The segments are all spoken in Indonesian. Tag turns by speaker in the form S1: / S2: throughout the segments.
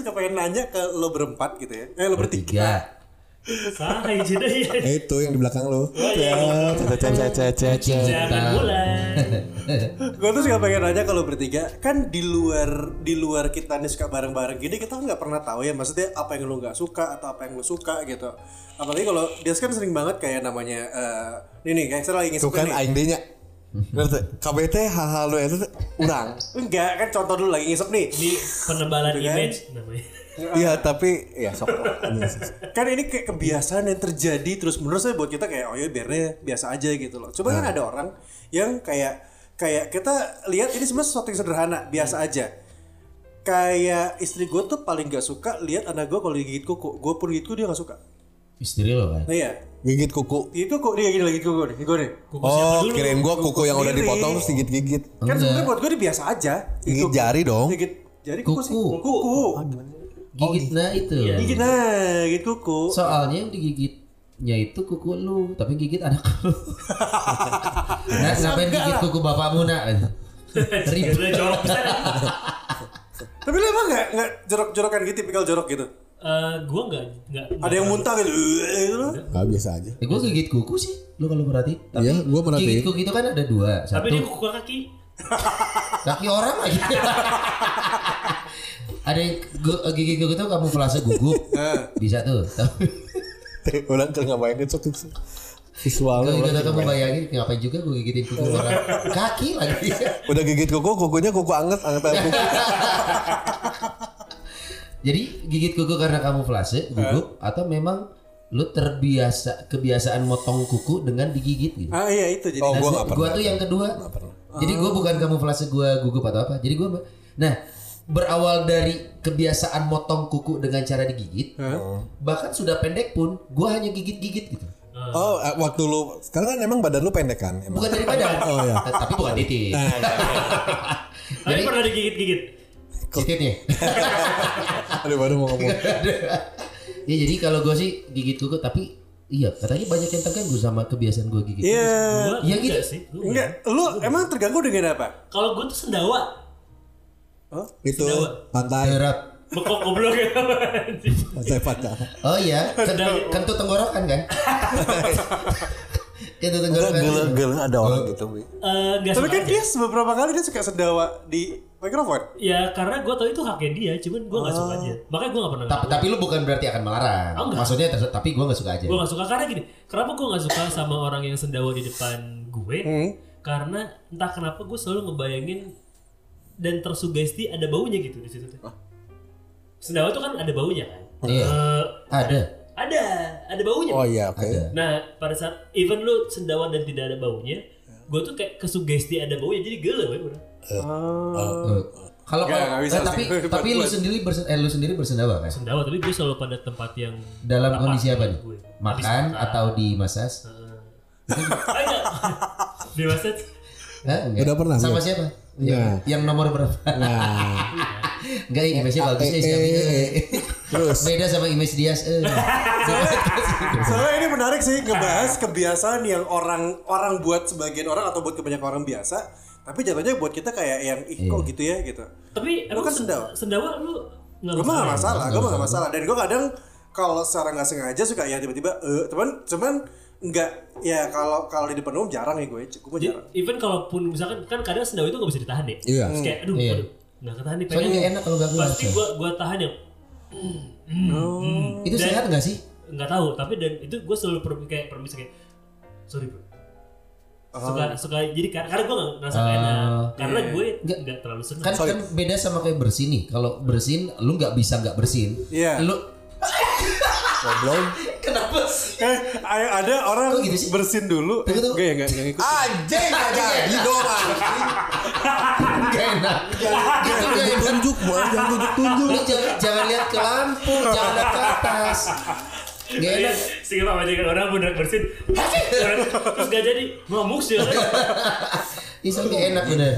S1: suka pengen nanya ke lo berempat gitu ya. Eh lo bertiga.
S2: Tiga.
S3: Sah jadi ya.
S4: Eh, itu yang di belakang lo.
S1: iya.
S4: Ya, cet, cet, cet, cet, cet.
S3: Jangan mulai.
S1: gue tuh suka pengen nanya kalau bertiga kan di luar di luar kita nih suka bareng-bareng gini kita nggak pernah tahu ya maksudnya apa yang lo nggak suka atau apa yang lo suka gitu apalagi kalau dia kan sering banget kayak namanya eh ini nih kayak saya lagi
S4: Tuh
S1: ngisep
S4: kan aing dinya. Ngerti? KBT hal-hal lu itu teh urang.
S1: enggak kan contoh dulu lagi ngisep nih
S3: Ini penebalan
S1: Gitu kan?
S3: image namanya.
S4: Iya, tapi ya sok.
S1: kan ini kayak kebiasaan yang terjadi terus menurut saya buat kita kayak oh ya biarnya biasa aja gitu loh coba kan ada orang yang kayak kayak kita lihat ini sebenarnya sesuatu yang sederhana biasa aja kayak istri gue tuh paling gak suka lihat anak gue kalau digigit kuku gue pun gitu dia gak suka
S2: Istri lo kan.
S1: iya
S4: Gigit kuku.
S1: Gigit kuku dia gini lagi kuku nih gue nih
S4: Oh, kirain gua kuku yang udah dipotong terus gigit-gigit.
S1: kan sebenarnya buat gue ini biasa aja
S4: Gigit jari dong.
S1: gigit jari kuku, sih
S2: Kuku.
S1: kuku
S2: Gigit nah itu.
S1: gigit nah gigit kuku
S2: Soalnya yang digigitnya itu kuku lu, tapi gigit anak lu. nah, ngapain gigit kuku bapakmu nak? Ribet.
S3: Jorok besar.
S1: tapi lu emang gak, gak jorok-jorokan gitu tipikal jorok gitu
S3: Eh, gue nggak nggak
S1: ada yang muntah gitu "Eh," gitu loh
S4: Gak biasa aja.
S2: Eh, gue gigit kuku sih, lu kalau perhatiin. Tapi
S4: Iya, gua merhatiin.
S2: Gigit kuku itu kan ada dua,
S3: Tapi dia
S2: satu
S3: kuku kaki.
S2: kaki orang lagi. ada yang gu- gigit kuku itu kamu flase gugup, bisa tuh. Tapi
S4: Ulang ke ngapain itu tuh visual
S2: kalau
S4: orang.
S2: kita kamu bayangin ngapain juga gue gigitin kuku orang kaki lagi.
S4: Udah gigit kuku, kukunya kuku anget, anget anget kuku.
S2: Jadi gigit kuku karena kamu flase gugup atau memang lu terbiasa kebiasaan motong kuku dengan digigit gitu.
S1: ah iya itu jadi
S4: Oh,
S2: Nah,
S4: gua
S2: gua,
S4: gak pernah.
S2: tuh yang kedua. Jadi gua bukan kamuflase gua gugup atau apa. Jadi gua nah berawal dari kebiasaan motong kuku dengan cara digigit, bahkan sudah pendek pun gua hanya gigit-gigit gitu.
S4: Oh, eh, waktu lu sekarang kan emang badan lu pendek kan? Emang.
S2: Bukan dari badan.
S4: Oh, iya.
S2: Tapi bukan titik.
S3: Tapi pernah digigit-gigit.
S2: Titiknya.
S4: Aduh, baru mau ngomong.
S2: ya jadi kalau gua sih gigit kuku tapi iya katanya banyak yang terganggu sama kebiasaan gua gigit.
S1: Iya.
S2: Iya gitu.
S3: sih.
S1: Enggak, lu emang terganggu dengan apa?
S3: Kalau gue tuh sendawa.
S4: Itu
S3: Sendawa.
S4: pantai,
S2: Derap.
S3: Bekok goblok ya.
S4: pantai pantai.
S2: Oh iya, kentut tenggorokan kan? Kentut
S4: Enggak
S2: tenggorokan.
S4: gele-gele ada orang gitu, Wi.
S3: Eh, nggak
S1: Tapi kan dia beberapa kali dia suka sendawa di mikrofon.
S3: Ya karena gue tau itu haknya dia, cuman gue nggak suka aja. Makanya gue nggak pernah.
S2: tapi, tapi lu bukan berarti akan melarang.
S3: Oh, enggak.
S2: Maksudnya tapi gua nggak suka aja.
S3: Gue gak suka karena gini. Kenapa gue gak suka sama orang yang sendawa di depan gue? Karena entah kenapa gue selalu ngebayangin dan tersugesti ada baunya gitu di situ. tuh. Sendawa tuh kan ada baunya kan?
S2: Iya.
S3: Eh,
S2: Ada.
S3: ada, ada baunya.
S4: Oh iya, oke.
S2: Ada.
S3: Nah pada saat even lu sendawa dan tidak ada baunya, gue tuh kayak kesugesti ada baunya jadi gelo ya udah.
S2: Eh, Kalau
S1: Nggak, nggak bisa
S2: eh, tapi
S1: sih.
S2: tapi lu sendiri bersen, eh, lu sendiri bersendawa kan?
S3: Sendawa tapi gue selalu pada tempat yang
S2: Dalam kondisi apa nih? Makan atau di masas?
S3: Enggak. di maksud
S2: Hah.
S4: Udah pernah,
S2: Sama siapa?
S4: Nah.
S2: Yang, nomor berapa?
S4: Nah,
S2: Enggak, image-nya bagus
S4: eh,
S2: eh, si Abi,
S4: eh,
S2: eh.
S4: terus
S2: Beda sama image Dias eh.
S1: Soalnya ini menarik sih ngebahas kebiasaan yang orang orang buat sebagian orang atau buat kebanyakan orang biasa, tapi jatuhnya buat kita kayak yang ih kok gitu ya gitu.
S3: tapi
S1: Lu
S3: emang
S1: kan
S3: sen-
S1: sendawa.
S3: sendawa lu nggak
S1: Gue mah gak
S3: masalah.
S1: masalah, gue mah gak masalah. Dan gue kadang kalau secara nggak sengaja suka ya tiba-tiba, eh cuman cuman nggak ya kalau kalau di depan umum jarang ya gue, gue mah
S3: Jadi,
S1: jarang.
S3: even kalaupun misalkan kan kadang sendawa itu nggak bisa ditahan deh.
S4: Iya.
S3: Terus kayak aduh,
S2: Iya.
S3: aduh nggak ketahan nih
S2: Soalnya
S3: pengen.
S2: nggak enak kalau keluar.
S3: Pasti gua gua tahan yang
S2: Itu sehat nggak sih?
S3: nggak tahu tapi dan itu gue selalu per, kayak permisi kayak sorry bro. Suka suka jadi kar- karena gue nggak ngerasa nggak enak karena gue
S2: Nggak.
S3: nggak terlalu senang.
S2: Kan kan beda sama kayak bersin nih. Kalau bersin lu nggak bisa nggak bersin.
S1: Iya.
S2: Lu
S4: goblok.
S2: kenapa sih?
S1: Eh, ada orang
S2: Kok gitu sih?
S1: bersin dulu.
S2: Tunggu, tunggu.
S1: Gue ya nggak nggak ngikut.
S4: Anjing nggak jadi dong.
S2: Gak enak. Itu gak enak.
S4: Tunjuk, mau jangan tunjuk tunjuk.
S2: Lu jangan, jangan lihat ke lampu, jangan lihat ke atas. Gak enak.
S3: Sih apa aja kan orang bener bersin, terus gak jadi ngamuk sih. orang.
S2: Itu gak enak bener.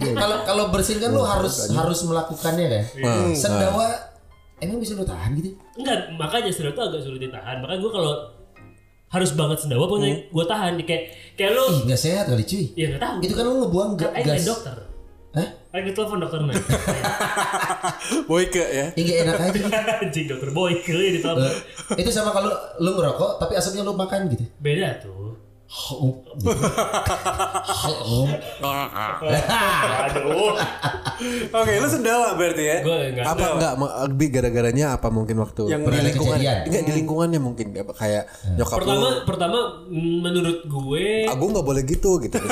S2: Kalau kalau bersin kan lu harus harus melakukannya kan. Sendawa emang bisa lu tahan gitu?
S3: Enggak, makanya sendawa itu agak sulit ditahan. Makanya gue kalau harus banget sendawa pokoknya gue tahan kayak kayak lu
S2: nggak sehat kali cuy.
S3: ya nggak tahu.
S2: Itu kan lu ngebuang
S3: kan
S2: gas.
S3: dokter.
S2: Hah?
S3: Lagi telepon dokter Nah.
S1: Boyke ya.
S2: Nggak enak aja.
S3: Anjing dokter boy ke ya ditelepon.
S2: Eh, itu sama kalau lu ngerokok tapi asapnya lu makan gitu.
S3: Beda tuh. Aduh.
S1: Oke, lu sendawa berarti ya.
S3: Gue enggak.
S4: Apa enggak lebih gara-garanya apa mungkin waktu
S1: Yang
S4: di lingkungan enggak di lingkungannya mungkin kayak nyokap
S3: Pertama
S4: lu
S3: pertama menurut gue
S4: aku nggak boleh gitu gitu.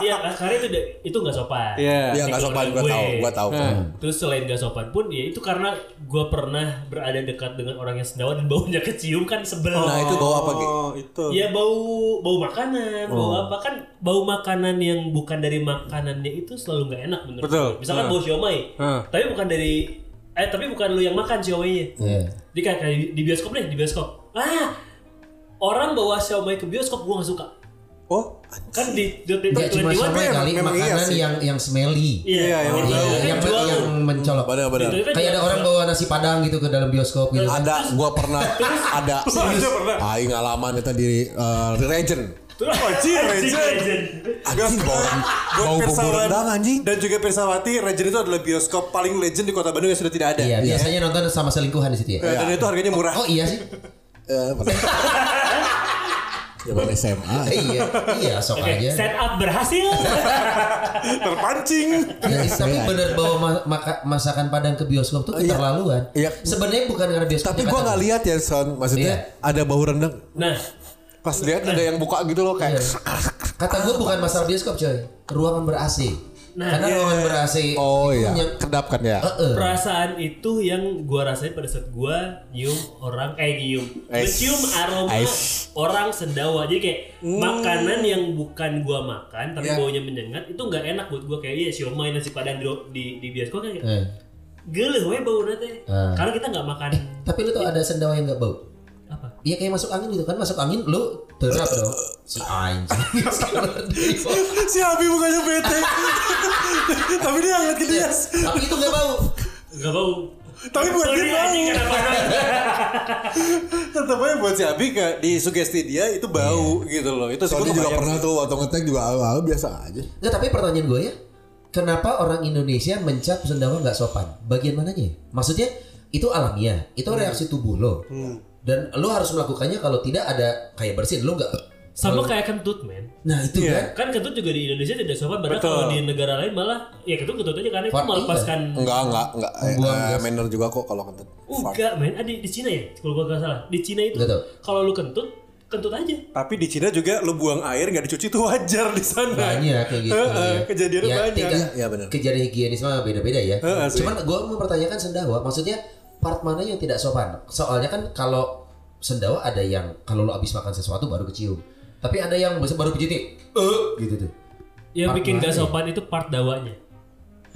S3: Iya, karena itu itu nggak sopan.
S1: Iya.
S4: Iya nggak
S3: Di
S4: sopan gua tahu gua tahu kok.
S3: Terus selain gak sopan pun ya itu karena gue pernah berada dekat dengan orang yang sendawa dan baunya kecium kan sebel.
S4: Nah itu bawa apa gitu?
S1: Oh, itu.
S3: Ya bau bau makanan, bau apa kan bau makanan yang bukan dari makanannya itu selalu nggak enak menurut
S1: Betul.
S3: gue. Misalkan
S1: Hmm.
S3: bau siomay,
S1: Hmm.
S3: tapi bukan dari eh tapi bukan lu yang makan siomaynya.
S2: Iya.
S3: Jadi kayak, kayak di bioskop nih, di bioskop. Ah, orang bawa siomay ke bioskop gue gak suka.
S1: Oh,
S3: Kan di di, di,
S2: Gak cuma
S1: memang-
S2: kali
S1: memang iya
S2: makanan
S1: sih.
S2: yang yang smelly.
S3: Iya,
S1: Iya, yang
S3: di-
S2: yang yang
S3: tuh.
S2: mencolok.
S4: Benar-benar.
S3: Itu kan
S2: Kayak ada orang bawa nasi padang gitu ke dalam bioskop gitu.
S4: Ada gua pernah ada
S1: pernah.
S4: aing ngalaman itu di uh, Regent.
S3: Terus
S1: Anjing,
S3: Anjing,
S1: legend.
S3: legend.
S4: Anjing bau bau anjing.
S1: Dan juga Pirsawati, Regent itu adalah bioskop paling legend di kota Bandung yang sudah tidak ada.
S2: Iya, biasanya nonton sama selingkuhan di situ ya.
S1: Eh, Dan itu harganya murah.
S2: Oh iya sih.
S4: Eh, Zaman SMA.
S2: iya, iya sok
S3: Oke,
S2: aja.
S3: setup berhasil.
S1: Terpancing.
S2: Ya, tapi bener bawa ma- maka- masakan Padang ke bioskop tuh
S4: Iya.
S2: keterlaluan.
S4: Iya.
S2: Sebenarnya bukan karena bioskop.
S4: Tapi gua nggak lihat ya Son, maksudnya
S2: Iya.
S4: ada bau rendang.
S3: Nah,
S4: Pas lihat ada yang buka gitu loh kayak
S2: Kata gue bukan masalah bioskop coy, ruangan ber AC.
S3: Nah,
S2: karena
S1: iya.
S2: ruangan ber AC
S4: Oh iya,
S2: yang-
S4: kedap kan ya.
S2: Eh,
S3: perasaan itu yang gua rasain pada saat gua nyium orang eh nyium mencium aroma
S4: Ais.
S3: orang sendawa jadi kayak makanan yang bukan gua makan tapi
S1: Ya.
S3: baunya menyengat itu nggak enak buat gua kayak ya siomay nasi padang di di, di bioskop kan kayak
S2: eh.
S3: geleh we bau nanti
S2: Ah.
S3: karena kita nggak makan
S2: Tapi lu tau ada sendawa yang gak bau? Iya kayak masuk angin gitu kan, masuk angin lu terap dong. Si anjing.
S1: si Abi bukannya bete. Tapi dia angkat ke dia.
S2: Tapi itu gak bau.
S3: nggak bau
S1: Tapi buat dia bau. Tetap aja buat si Abi ke, di sugesti dia itu bau gitu loh. Itu sih
S4: Soalnya juga pernah tuh waktu ngetek juga awal biasa aja.
S2: Nggak, tapi pertanyaan gue ya, kenapa orang Indonesia mencap sendawa nggak sopan? Bagian mananya? Maksudnya itu alamiah, itu reaksi tubuh lo. Dan lo harus melakukannya kalau tidak ada kayak bersin, lo nggak.
S3: sama kayak kentut men
S2: Nah itu
S1: Iya.
S2: kan.
S3: kan kentut juga di Indonesia tidak sopan padahal kalau di negara lain malah ya kentut kentut aja karena itu
S2: Fart,
S3: melepaskan
S4: Enggak, enggak, enggak. Eh,
S2: Buang
S4: eh,
S2: gas.
S4: manner juga kok kalau kentut.
S3: Enggak men, ada di Cina ya? Kalau gua nggak salah. Di Cina itu kalau lu kentut, kentut aja.
S1: Tapi di Cina juga lu buang air nggak dicuci itu wajar di sana.
S2: Banyak kayak gitu. Ya.
S1: kejadiannya
S2: Ya,
S1: banyak.
S2: tingkat
S4: Iya, benar.
S2: Kejadian higienis mah beda-beda ya.
S1: Heeh, sih.
S2: Cuman gue mempertanyakan sendawa, maksudnya part mana yang tidak sopan? Soalnya kan kalau sendawa ada yang kalau lo abis makan sesuatu baru kecium. Tapi ada yang baru pijit eh gitu tuh.
S3: Yang
S2: Part
S3: bikin gak
S2: ya?
S3: sopan itu part dawanya.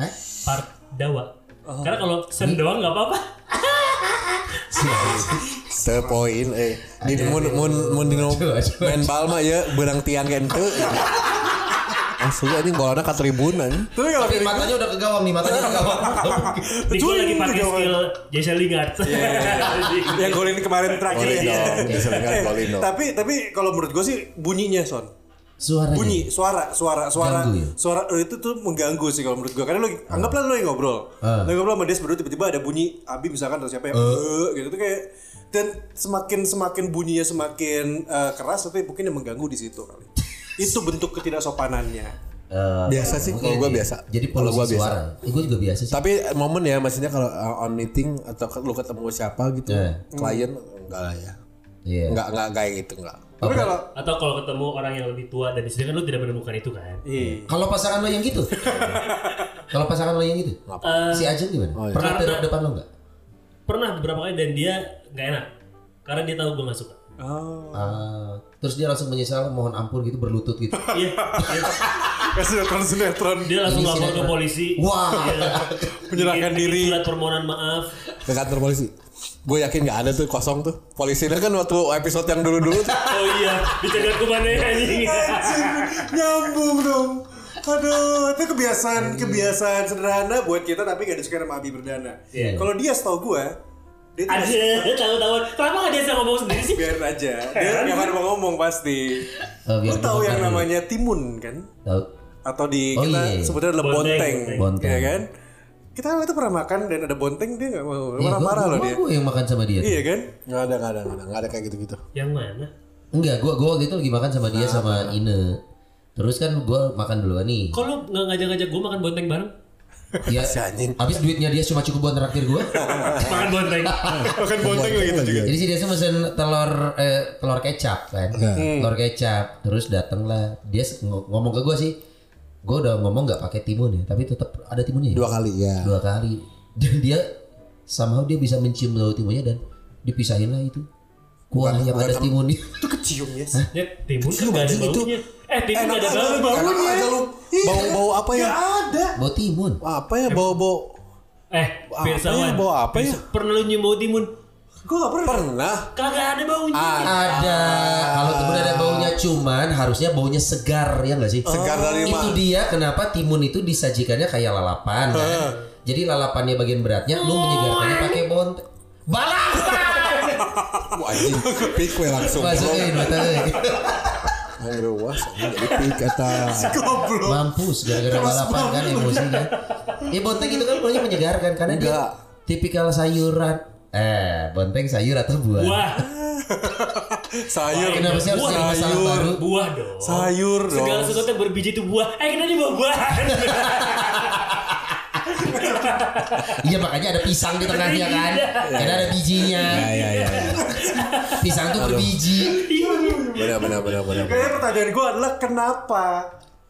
S2: Hah?
S3: Part dawa.
S2: Oh.
S3: Karena kalau sen doang nggak apa-apa.
S4: Sepoin eh di mun mun mun di
S2: Coba, coba.
S4: main bal mah ya benang tiang kan teu. Asli anjing bolana ka tribun anjing.
S1: Tapi kalau
S2: Tapi
S1: dari
S2: matanya udah ke gawang nih, matanya ke gawang.
S1: Cuy,
S3: lagi pakai skill Jesse Lingard.
S1: yang golin kemarin terakhir ya. Eh. Tapi tapi kalau menurut gue sih bunyinya son.
S2: Suaranya.
S1: Bunyi, suara, suara, suara,
S2: Ganggu ya?
S1: suara itu tuh mengganggu sih kalau menurut gue. Karena lo anggaplah lo yang ngobrol,
S2: Ah.
S1: lo ngobrol sama dia berdua tiba-tiba ada bunyi Abi misalkan atau siapa yang "Eh," gitu tuh kayak dan semakin semakin bunyinya semakin eh, keras tapi mungkin yang mengganggu di situ kali. Itu bentuk ketidaksopanannya.
S2: Eh,
S4: Biasa sih kalau gua biasa.
S2: Jadi
S4: Kalau gua biasa.
S2: Eh, gue juga biasa sih.
S4: Tapi momen ya maksudnya kalau uh, on meeting atau lu ketemu siapa gitu,
S2: Eh.
S4: klien enggak lah ya.
S2: Iya.
S4: Enggak enggak kayak gitu enggak.
S1: Tapi kalau
S3: Atau kalau ketemu orang yang lebih tua dan di sini kan lu tidak menemukan itu kan.
S1: iya.
S2: Kalau pasangan lo yang gitu. Kalau pasangan lo yang gitu. Si Ajeng gimana?
S4: Oh, iya.
S2: Pernah terap depan lo enggak?
S3: Pernah beberapa kali dan dia nggak enak. Karena dia tahu gue nggak suka.
S1: Oh.
S2: Ah, terus dia langsung menyesal mohon ampun gitu berlutut gitu.
S3: Iya. dia-
S1: Kayak sinetron sinetron.
S3: Dia langsung lapor ke polisi.
S2: Wah.
S3: Iya.
S1: Menyerahkan diri.
S3: Surat permohonan maaf.
S4: Ke kantor polisi. Gue yakin nggak ada tuh kosong tuh. Polisinya kan waktu episode yang dulu-dulu tuh.
S3: Oh iya, dicegat ke mana ya anjing.
S1: Nyambung dong. Aduh, itu kebiasaan kebiasaan sederhana buat kita tapi gak disukai sama Abi Berdana.
S3: Iya.
S1: Kalau dia setahu gue, dia
S3: Ada tahu-tahu. Kenapa nggak dia bisa ngomong sendiri sih?
S1: biarin aja. Dia yang akan mau ngomong pasti.
S2: Oh,
S1: Lu
S2: biar
S1: tahu yang
S2: dulu.
S1: namanya timun kan?
S2: Tahu.
S1: atau di
S2: Oh,
S1: kita
S2: iya.
S1: sebutnya adalah
S3: Bonteng,
S1: bonteng,
S2: bonteng.
S1: ya kan? Kita waktu itu pernah makan dan ada bonteng dia nggak mau
S2: Iya,
S1: marah-marah loh dia.
S2: Gue yang makan sama dia.
S1: Iya kan?
S4: Nggak ada, nggak ada, nggak ada, nggak ada kayak gitu-gitu.
S3: Yang mana?
S2: Enggak, gua gua waktu itu lagi makan sama dia sama Ine. Terus kan gua makan duluan nih.
S3: Kok lu nggak ngajak-ngajak gue makan bonteng bareng?
S2: Ya, habis duitnya dia cuma cukup buat traktir gua.
S3: makan bonteng.
S1: Makan bonteng gitu juga.
S2: Jadi si dia tuh mesen telur eh, telur kecap kan. Telur kecap. Terus dateng lah. Dia ngomong ke gua sih. Gua udah ngomong nggak pakai timun ya, tapi tetap ada timunnya. ya?
S4: Dua kali ya.
S2: Dua kali. Dan dia somehow dia bisa mencium bau timunnya dan dipisahin lah itu. Kuah yang ada timunnya.
S1: Itu kecium ya.
S3: Ya, timun kan ada baunya. Eh, timun nggak ada bau.
S4: Enak aja lu. Bau-bau apa ya?
S1: ada.
S2: Bau timun.
S4: Apa ya bau-bau?
S3: Eh,
S4: Apa ya? Bau apa ya?
S3: Pernah lu nyium bau timun?
S1: Gue gak pernah.
S4: Pernah.
S3: Kagak ada baunya.
S2: Ada. Kalau timun ada baunya cuman harusnya baunya segar ya nggak sih?
S4: Segar dari
S2: Itu
S4: mana?
S2: dia kenapa timun itu disajikannya kayak lalapan kan. Jadi lalapannya bagian beratnya lu menyegarkannya pakai bont. Balapan.
S4: Wah anjing. Pik we langsung.
S2: Masukin mata
S4: anjing jadi pik eta.
S2: Mampus gara-gara balapan kan emosi kan. Ya bonteng itu kan baunya menyegarkan karena dia
S4: Enggak.
S2: tipikal sayuran. Eh, bonteng sayur atau buah?
S3: Buah.
S1: Sayur.
S2: Kenapa sih harus jadi masalah baru?
S3: Buah dong.
S1: Sayur dong.
S3: Segala sesuatu yang berbiji itu buah. Eh, kenapa ini buah-buahan?
S2: Iya makanya ada pisang di tengahnya kan. Karena ada bijinya.
S4: Ya ya ya. ya.
S2: Pisang tuh berbiji.
S4: Benar benar benar benar.
S1: Kayaknya pertanyaan gue adalah kenapa?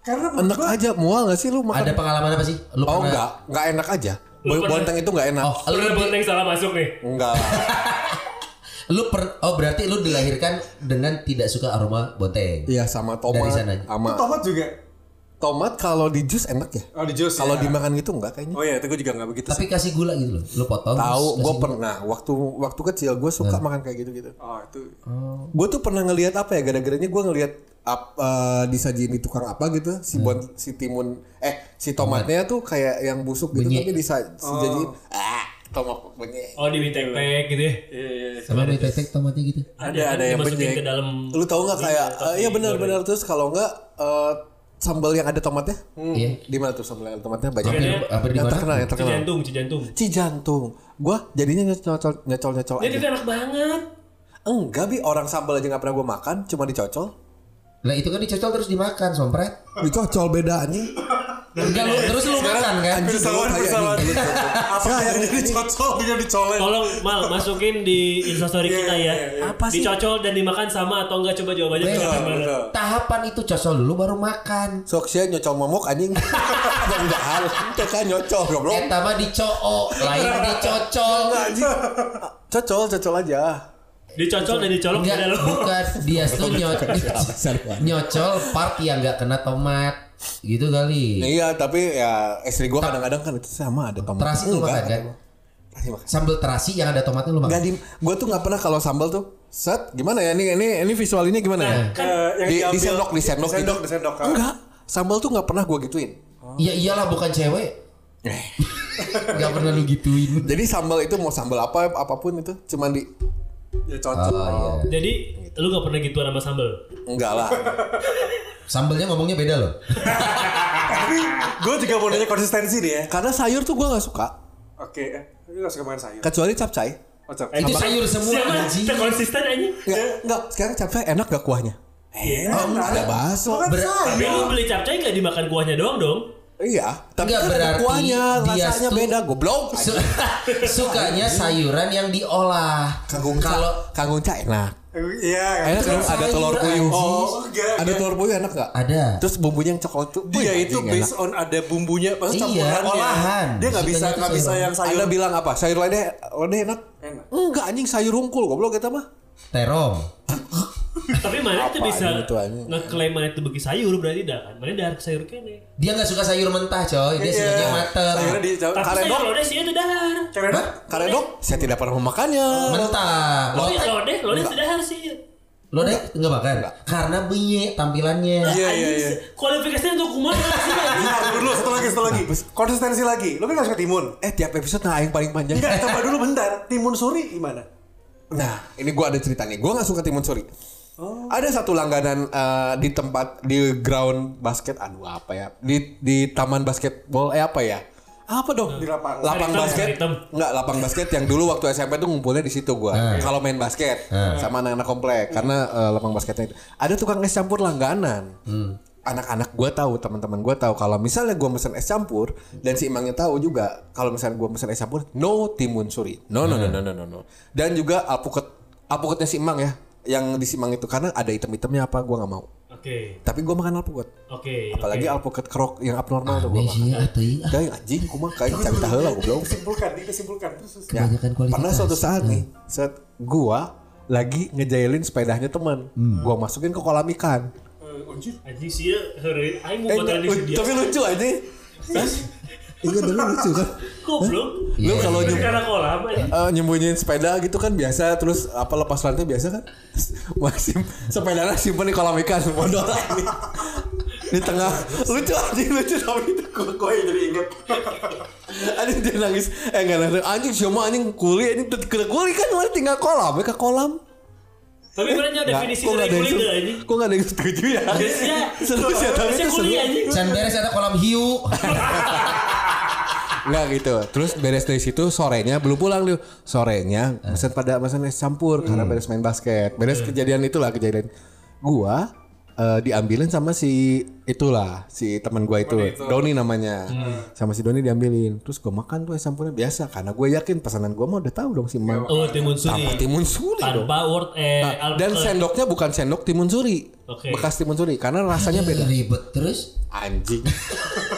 S1: Karena
S4: Enak
S1: gua-
S4: aja mual gak sih lu makan?
S2: Ada pengalaman apa sih? Lu
S4: Oh
S2: pernah-
S4: enggak, enggak enak aja.
S3: Lu pernah-
S4: Bonteng itu enggak enak.
S2: Oh, lu,
S3: Pernah bonteng salah masuk nih.
S4: Enggak
S2: lu per, oh berarti lu dilahirkan dengan tidak suka aroma bonteng.
S4: Iya sama tomat.
S2: Dari sana.
S4: Sama
S1: tomat juga.
S4: Tomat kalau di jus enak ya.
S1: Oh di jus.
S4: Kalau
S1: ya.
S4: dimakan gitu enggak kayaknya.
S1: Oh iya, itu gue juga gak begitu.
S2: Tapi kasih gula gitu loh. Lu potong.
S4: Tahu, gue
S2: gula.
S4: pernah waktu waktu kecil gue suka makan kayak gitu-gitu.
S1: Oh itu.
S4: Gue tuh pernah ngelihat apa ya gara-garanya gue ngelihat ap, eh, disajiin di tukang apa gitu si bon, si timun eh si tomatnya tuh kayak yang busuk gitu
S2: Benyek.
S4: tapi disajiin ah tomat benyek.
S3: Oh, di tek gitu ya.
S2: Sama mie tek tomatnya gitu.
S1: Ada- ada yang
S3: dimasukin
S1: benyek.
S3: ke dalam
S4: Lu tahu nggak kayak eh, iya benar-benar terus kalau nggak eh, sambal yang ada tomatnya
S2: Iya.
S4: di mana tuh sambal yang ada tomatnya banyak
S2: Hampir, hampir di
S4: yang
S2: mana?
S4: terkenal yang terkenal
S3: cijantung, cijantung.
S4: Cijantung. Gua jadinya nyocol nyocol nyocol aja.
S3: itu enak banget.
S4: Enggak bi orang sambal aja nggak pernah gua makan, cuma dicocol.
S2: Lah itu kan dicocol terus dimakan, sompret.
S4: Dicocol beda anjing.
S2: Enggak lu terus lu makan kan?
S1: Pesawat, pesawat. Apa yang jadi cocok dia dicolek?
S3: Tolong mal masukin di instastory
S1: Iya,
S3: kita ya.
S2: Apa sih?
S3: Dicocol dan dimakan sama atau enggak coba jawabannya?
S2: Tahapan itu cocol dulu baru makan.
S4: Sok sia nyocol momok anjing. Enggak hal. Itu kan nyocol goblok.
S2: Eta mah dicoo, lain dicocol.
S4: Cocol, cocol aja.
S3: Dicocol dan dicolok
S2: Enggak, bukan dia tuh nyocol, nyocol part yang enggak kena tomat. Gitu kali.
S4: Iya, tapi ya istri gua kadang-kadang kan itu sama ada tomat.
S2: Terasi lu makan kan? Sambal terasi yang ada tomatnya lu
S4: Enggak
S2: makan.
S4: di gua tuh nggak pernah kalau sambal tuh set gimana ya ini ini ini visual ini gimana ya?
S1: Eh, yang
S4: Di, di sendok di sendok
S1: di sendok,
S4: gitu.
S1: di sendok, ah.
S4: Enggak, sambal tuh nggak pernah gua gituin.
S2: Iya iyalah bukan cewek. Enggak pernah lu gituin.
S4: Jadi sambal itu mau sambal apa apa pun itu cuman di
S1: Ya cocok.
S2: Oh iya.
S3: Jadi lu gak pernah gituan sama sambel?
S4: enggak lah.
S2: Sambalnya ngomongnya beda loh.
S1: Tapi gue juga mau nanya konsistensi nih ya.
S4: Karena sayur tuh gua nggak suka.
S1: Oke, eh, lu gak suka makan sayur.
S4: Kecuali capcay.
S1: Oh, cocok.
S2: Itu sayur semua
S3: Siapa?
S2: anjing.
S3: Konsisten aja.
S4: Enggak, enggak. Sekarang capcay enak gak kuahnya?
S1: Iya.
S4: Oh, enggak ada bakso.
S2: Ber-
S3: Tapi lu beli capcay gak dimakan kuahnya doang dong?
S4: Iya, tapi
S2: Enggak,
S4: kan ada
S2: berarti
S4: kuahnya,
S2: dia
S4: rasanya
S2: tuh-
S4: beda, goblok.
S2: Su- sukanya sayuran yang diolah.
S4: Kangkung
S2: kalau
S4: kangkung enak.
S1: Iya,
S4: Enak kan ada telur puyuh.
S1: Oh, enggak.
S4: Ada telur puyuh enak gak?
S2: ada.
S4: Terus bumbunya yang coklat tuh.
S1: Dia
S4: wih,
S1: itu based on ada bumbunya, maksudnya
S2: Iya,
S1: campurannya.
S2: olahan.
S1: Dia nggak bisa
S2: Sukanya tuh
S1: nggak bisa yang sayur.
S4: Anda bilang apa? Sayur lodeh, lodeh enak?
S1: Enak.
S4: Enggak anjing sayur rungkul goblok kita mah.
S2: terong.
S3: Tapi mana itu bisa
S4: anjing?
S3: ngeklaim mana itu bagi sayur berarti dah kan? Mana dahar sayur kene.
S2: Dia nggak suka sayur mentah, coy. Dia
S1: Iya.
S2: sukanya yang mateng.
S1: Sayurnya di
S3: Tapi sayur
S4: Karedok,
S3: lodeh sih itu dahar.
S1: Karedok.
S4: karedok, saya tidak pernah memakannya.
S2: Mentah. Lo
S3: Tapi lodeh, lodeh itu dahar sih.
S2: lo deh nggak makan? Karena benye tampilannya.
S1: Iya iya iya.
S3: Kualifikasinya untuk kumaha sih?
S1: Bentar, dulu satu lagi satu lagi. Konsistensi lagi. Lu kan gak suka timun.
S4: Eh tiap episode nah yang paling panjang.
S1: Enggak, coba dulu bentar. Timun suri gimana?
S4: Nah, ini gua ada cerita nih. Gua nggak suka timun suri. Ada satu langganan eh, di tempat di ground basket, aduh apa ya? Di di taman basketball eh apa ya? Apa dong?
S1: Di lapangan.
S4: Lapang
S3: Hitam,
S4: basket. Enggak, lapang basket yang dulu waktu SMP tuh ngumpulnya di situ gua. Kalau main basket sama anak-anak komplek karena eh, lapang basketnya itu. Ada tukang es campur langganan. Anak-anak gua tahu, teman-teman gua tahu kalau misalnya gua pesen es campur dan si Imangnya tahu juga kalau misalnya gua pesen es campur no timun suri. No no no no no no. no. Dan juga alpukat alpukatnya si Imang ya yang di Simang itu karena ada item-itemnya apa gua nggak mau.
S3: Oke.
S4: Tapi gua makan alpukat.
S3: Oke.
S4: Apalagi alpukat kerok yang abnormal tuh gua
S2: Aneh
S4: makan.
S2: ya ah.
S4: Kayak anjing kumaha kayak cari tahu lah goblok.
S1: Simpulkan, disimpulkan. Terus terus.
S4: Ya,
S2: Kebanyakan kualitas.
S4: pernah suatu saat nih, saat gua lagi ngejailin sepedanya teman, gua masukin ke kolam ikan.
S1: Eh, anjir.
S3: Anjing sih ya, hari aing
S4: Eh,
S3: mau dia.
S4: tapi lucu aja. Iya, tapi lucu kan.
S3: Goblok.
S4: Lu kalau nyem-
S3: Karena kolam anjing.
S4: eh, nyembunyiin sepeda gitu kan biasa, terus apa lepas lantai biasa kan? Masih sepedanya simpen di kolam ikan, bodoh ini. Di tengah lucu anjing lucu tapi itu yang jadi inget. anjing dia nangis, eh enggak nangis. Anjing siapa anjing kuli anjing kena kuli kan mana tinggal kolam, ya ke kolam.
S3: Tapi sebenarnya
S4: Nggak,
S3: definisi
S4: kok
S3: dari
S4: ada
S3: kulit
S4: setuju?
S3: anjing.
S4: Kok nggak ada yang setuju ya?
S3: Biasanya
S4: Seru sih, tapi itu seru.
S2: Can beres ada kolam hiu.
S4: Nggak gitu. Terus beres dari situ sorenya belum pulang tuh. Sorenya pesan pada pesan es campur karena beres main basket. Beres kejadian itulah kejadian. Gua eh, diambilin sama si itulah si teman gua itu, Doni namanya. Sama si Doni diambilin. Terus gua makan tuh es campurnya biasa karena gue yakin pesanan gua mah udah tahu dong si Mang.
S3: Oh, timun suri.
S4: Tanpa timun suri dong.
S3: Tanpa word eh
S4: Nah, dan sendoknya bukan sendok timun suri.
S3: Oke.
S4: Bekas timun suri karena rasanya beda.
S2: Ribet terus.
S4: Anjing.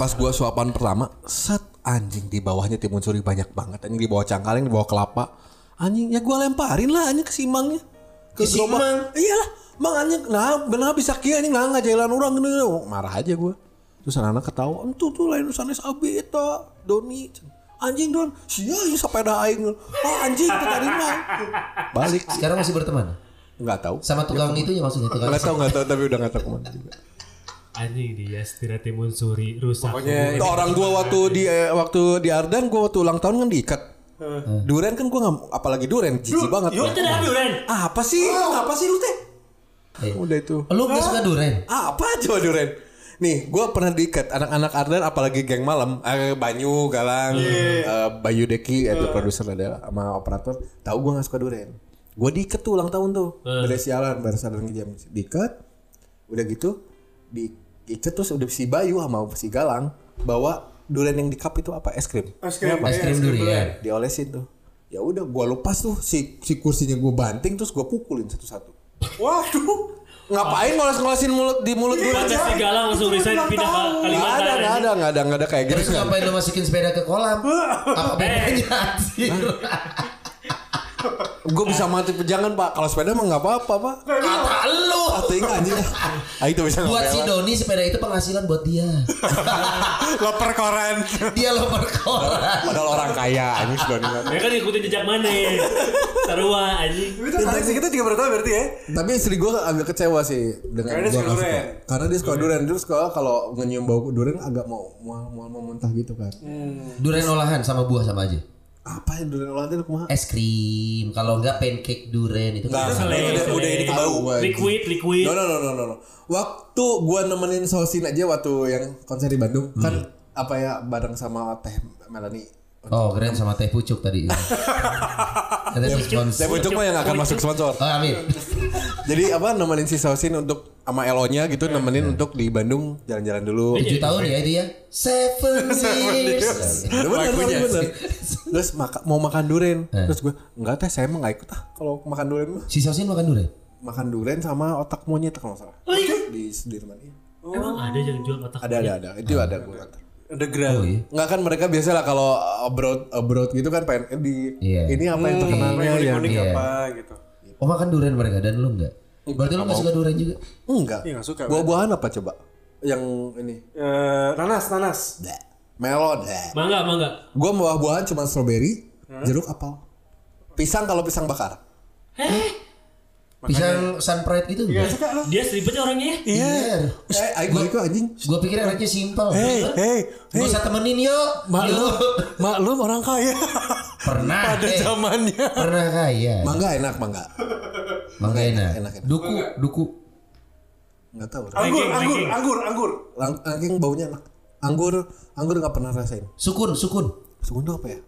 S4: Pas gua suapan pertama, set anjing di bawahnya timun suri banyak banget. Anjing di bawah cangkaleng, di bawah kelapa. Anjing ya gua lemparin lah anjing ke simangnya. Ke
S2: Ke
S4: gerobak.
S2: Simang?
S4: Iyalah, Bang anjing nah benar bisa kia anjing nah ngajailan orang gini. Marah aja gua. Terus anak-anak ketawa, "Entu tuh lain sanes abi eta, Doni." Anjing don, sia ieu sepeda aing. Oh anjing teu tarima. Balik.
S2: Sekarang masih berteman.
S4: Enggak tahu.
S2: Sama tukang itu ya maksudnya tukang.
S4: Enggak tahu, enggak tahu tapi udah enggak tahu ke mana juga.
S3: Anjing dia setira timun suri rusak.
S1: Pokoknya
S4: Itu orang gua waktu di eh, waktu di Ardan gua waktu ulang tahun kan diikat. Duren kan gua nggak apalagi duren jijik banget.
S3: Itu dah duren.
S4: Apa sih? Apa sih lu teh?
S2: Eh.
S4: Udah itu.
S2: Lu gak suka duren?
S4: Apa coba duren? Nih, gua pernah diikat anak-anak Ardan apalagi geng malam, eh, Banyu, Galang, eh, Bayu Deki itu produser ada sama operator. Tahu gua nggak suka duren. Gua diikat tuh ulang tahun tuh. Beres sialan, beres sialan jam diikat. Udah gitu diikat terus udah si Bayu sama si Galang bawa durian yang di cup itu apa? Es krim.
S1: Es krim,
S2: Es
S1: iya,
S2: krim durian.
S4: diolesin tuh ya udah gua lepas tuh si si kursinya gua banting terus gua pukulin satu-satu
S1: Waduh.
S4: ngapain ngoles-ngolesin mulut di mulut gua
S3: Baca si Galang langsung resign pindah ke Kalimantan.
S4: ada nggak ada nggak ada nggak ada kayak gitu
S2: Terus ngapain lu masukin sepeda ke kolam? Apa bedanya anjir?
S4: gue bisa mati pejangan pak kalau sepeda mah nggak apa-apa pak
S2: Kata lu.
S4: atau ingat anjing ah itu bisa
S2: Buat si. Doni sepeda itu penghasilan buat dia.
S1: Loper koran.
S2: Dia lo berkoran.
S4: padahal orang kaya anjing sudah ingat
S3: Ya kan ikutin jejak mana Sarua anjing
S1: Itu seleksi kita juga bertahu berarti ya.
S4: tapi istri gue agak kecewa sih dengan
S1: Karena dia
S4: gua
S1: suka durian.
S4: karena dia suka durian terus kalau kalau nyium bau durian agak mau mau mau, mau muntah gitu kan
S2: Durian olahan sama buah sama aja.
S4: Apa yang durian itu kumaha
S2: Es krim. Kalau enggak pancake durian itu.
S4: Nggak,
S2: kan-
S4: udah, udah ini ke bau
S3: Liquid liquid
S4: No no no no no. no. Waktu gua nemenin Sosin aja waktu yang konser di Bandung kan apa ya bareng sama Teh Melani.
S2: Oh keren sama teh pucuk tadi. Ada sponsor.
S4: Teh Pucuk mah yang akan masuk sponsor.
S2: Oh amin.
S4: Jadi apa nemenin si Sosin untuk sama Elonya gitu nemenin untuk di Bandung jalan-jalan dulu.
S2: Tujuh tahun ya itu ya. Seven years.
S4: Bener, bener. Terus maka, mau makan durian. Terus gue enggak teh saya emang nggak ikut ah kalau makan durian mah.
S2: Si Sosin makan durian.
S4: Makan durian sama otak monyet kalau nggak salah. Di Sudirman. iya.
S3: Emang ada yang jual otak
S4: Ada ada ada. Itu ada gue.
S1: Geral.
S2: Oh iya.
S4: Nggak kan mereka biasa lah kalau abroad abroad gitu kan pengen eh, di
S2: Iya.
S4: ini apa yang terkenalnya ya.
S1: Unik-unik
S2: Iya.
S1: apa gitu.
S2: Oh makan durian mereka dan lu enggak? Berarti lu enggak suka durian juga?
S4: Enggak.
S1: Iya, nggak suka,
S4: Buah-buahan apa coba? Yang ini.
S1: Eh, nanas, nanas.
S4: Bleh. Melon. Bleh.
S3: Mangga mangga
S4: Gua buah-buahan cuma strawberry, jeruk, apel. Pisang kalau pisang bakar.
S2: Pisang sun pride gitu
S1: Iya,
S2: enggak?
S1: suka lo.
S3: Dia seribetnya orangnya ya
S2: Iya.
S4: Eh, aing gue itu anjing.
S2: Gua pikir anaknya simpel.
S1: Hei, hei,
S2: Gak usah temenin yuk.
S1: maklum, maklum orang kaya.
S2: Pernah.
S1: Pada
S2: eh.
S1: zamannya.
S2: Pernah kaya.
S4: Mangga enak, mangga.
S2: Mangga enak.
S4: enak, enak.
S2: Duku, duku.
S4: Nggak tahu.
S1: Anggur, anggur, anggur, anggur.
S4: Ranking baunya enak. Anggur, anggur nggak pernah rasain.
S2: Sukun, sukun.
S4: Segundo apa ya?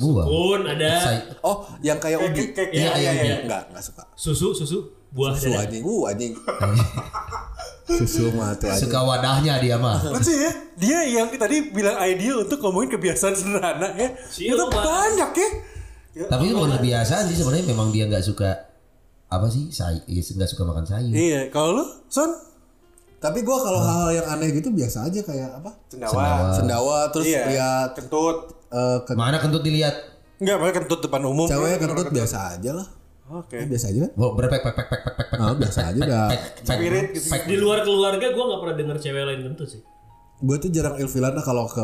S2: Buah.
S3: Pun ada
S2: Say-
S4: Oh, yang kayak ubi.
S1: Kayak- kayak-
S2: Iya, iya, iya.
S4: Enggak, enggak suka.
S3: susu, susu, buah
S4: Susu
S3: dada.
S4: anjing, uh anjing. Susu mah tuh anjing.
S2: Suka wadahnya dia mah.
S1: Lucu ya, dia yang tadi bilang idea untuk ngomongin kebiasaan sederhana ya.
S3: Siu,
S1: Itu banyak ya.
S2: Tapi itu bukan kebiasaan sih sebenarnya memang dia nggak suka apa sih sayur nggak suka makan sayur
S1: Iya, kalau lu, Son?
S4: Tapi gua kalau hal-hal yang aneh gitu biasa aja kayak apa?
S1: Sendawa.
S4: Sendawa terus
S1: Iya.
S4: lihat
S1: Kentut.
S4: Eh, ke
S2: mana kentut dilihat
S1: Enggak, makanya kentut depan umum.
S4: cewek kentut biasa aja lah.
S1: Oke.
S4: Biasa aja kan?
S2: Wah, berpek pek pek pek pek pek pek
S4: Ah, biasa aja udah.
S1: Spirit gitu.
S3: Di luar keluarga gue nggak pernah denger cewek lain kentut sih.
S4: Gue tuh jarang ilfilan lah kalau ke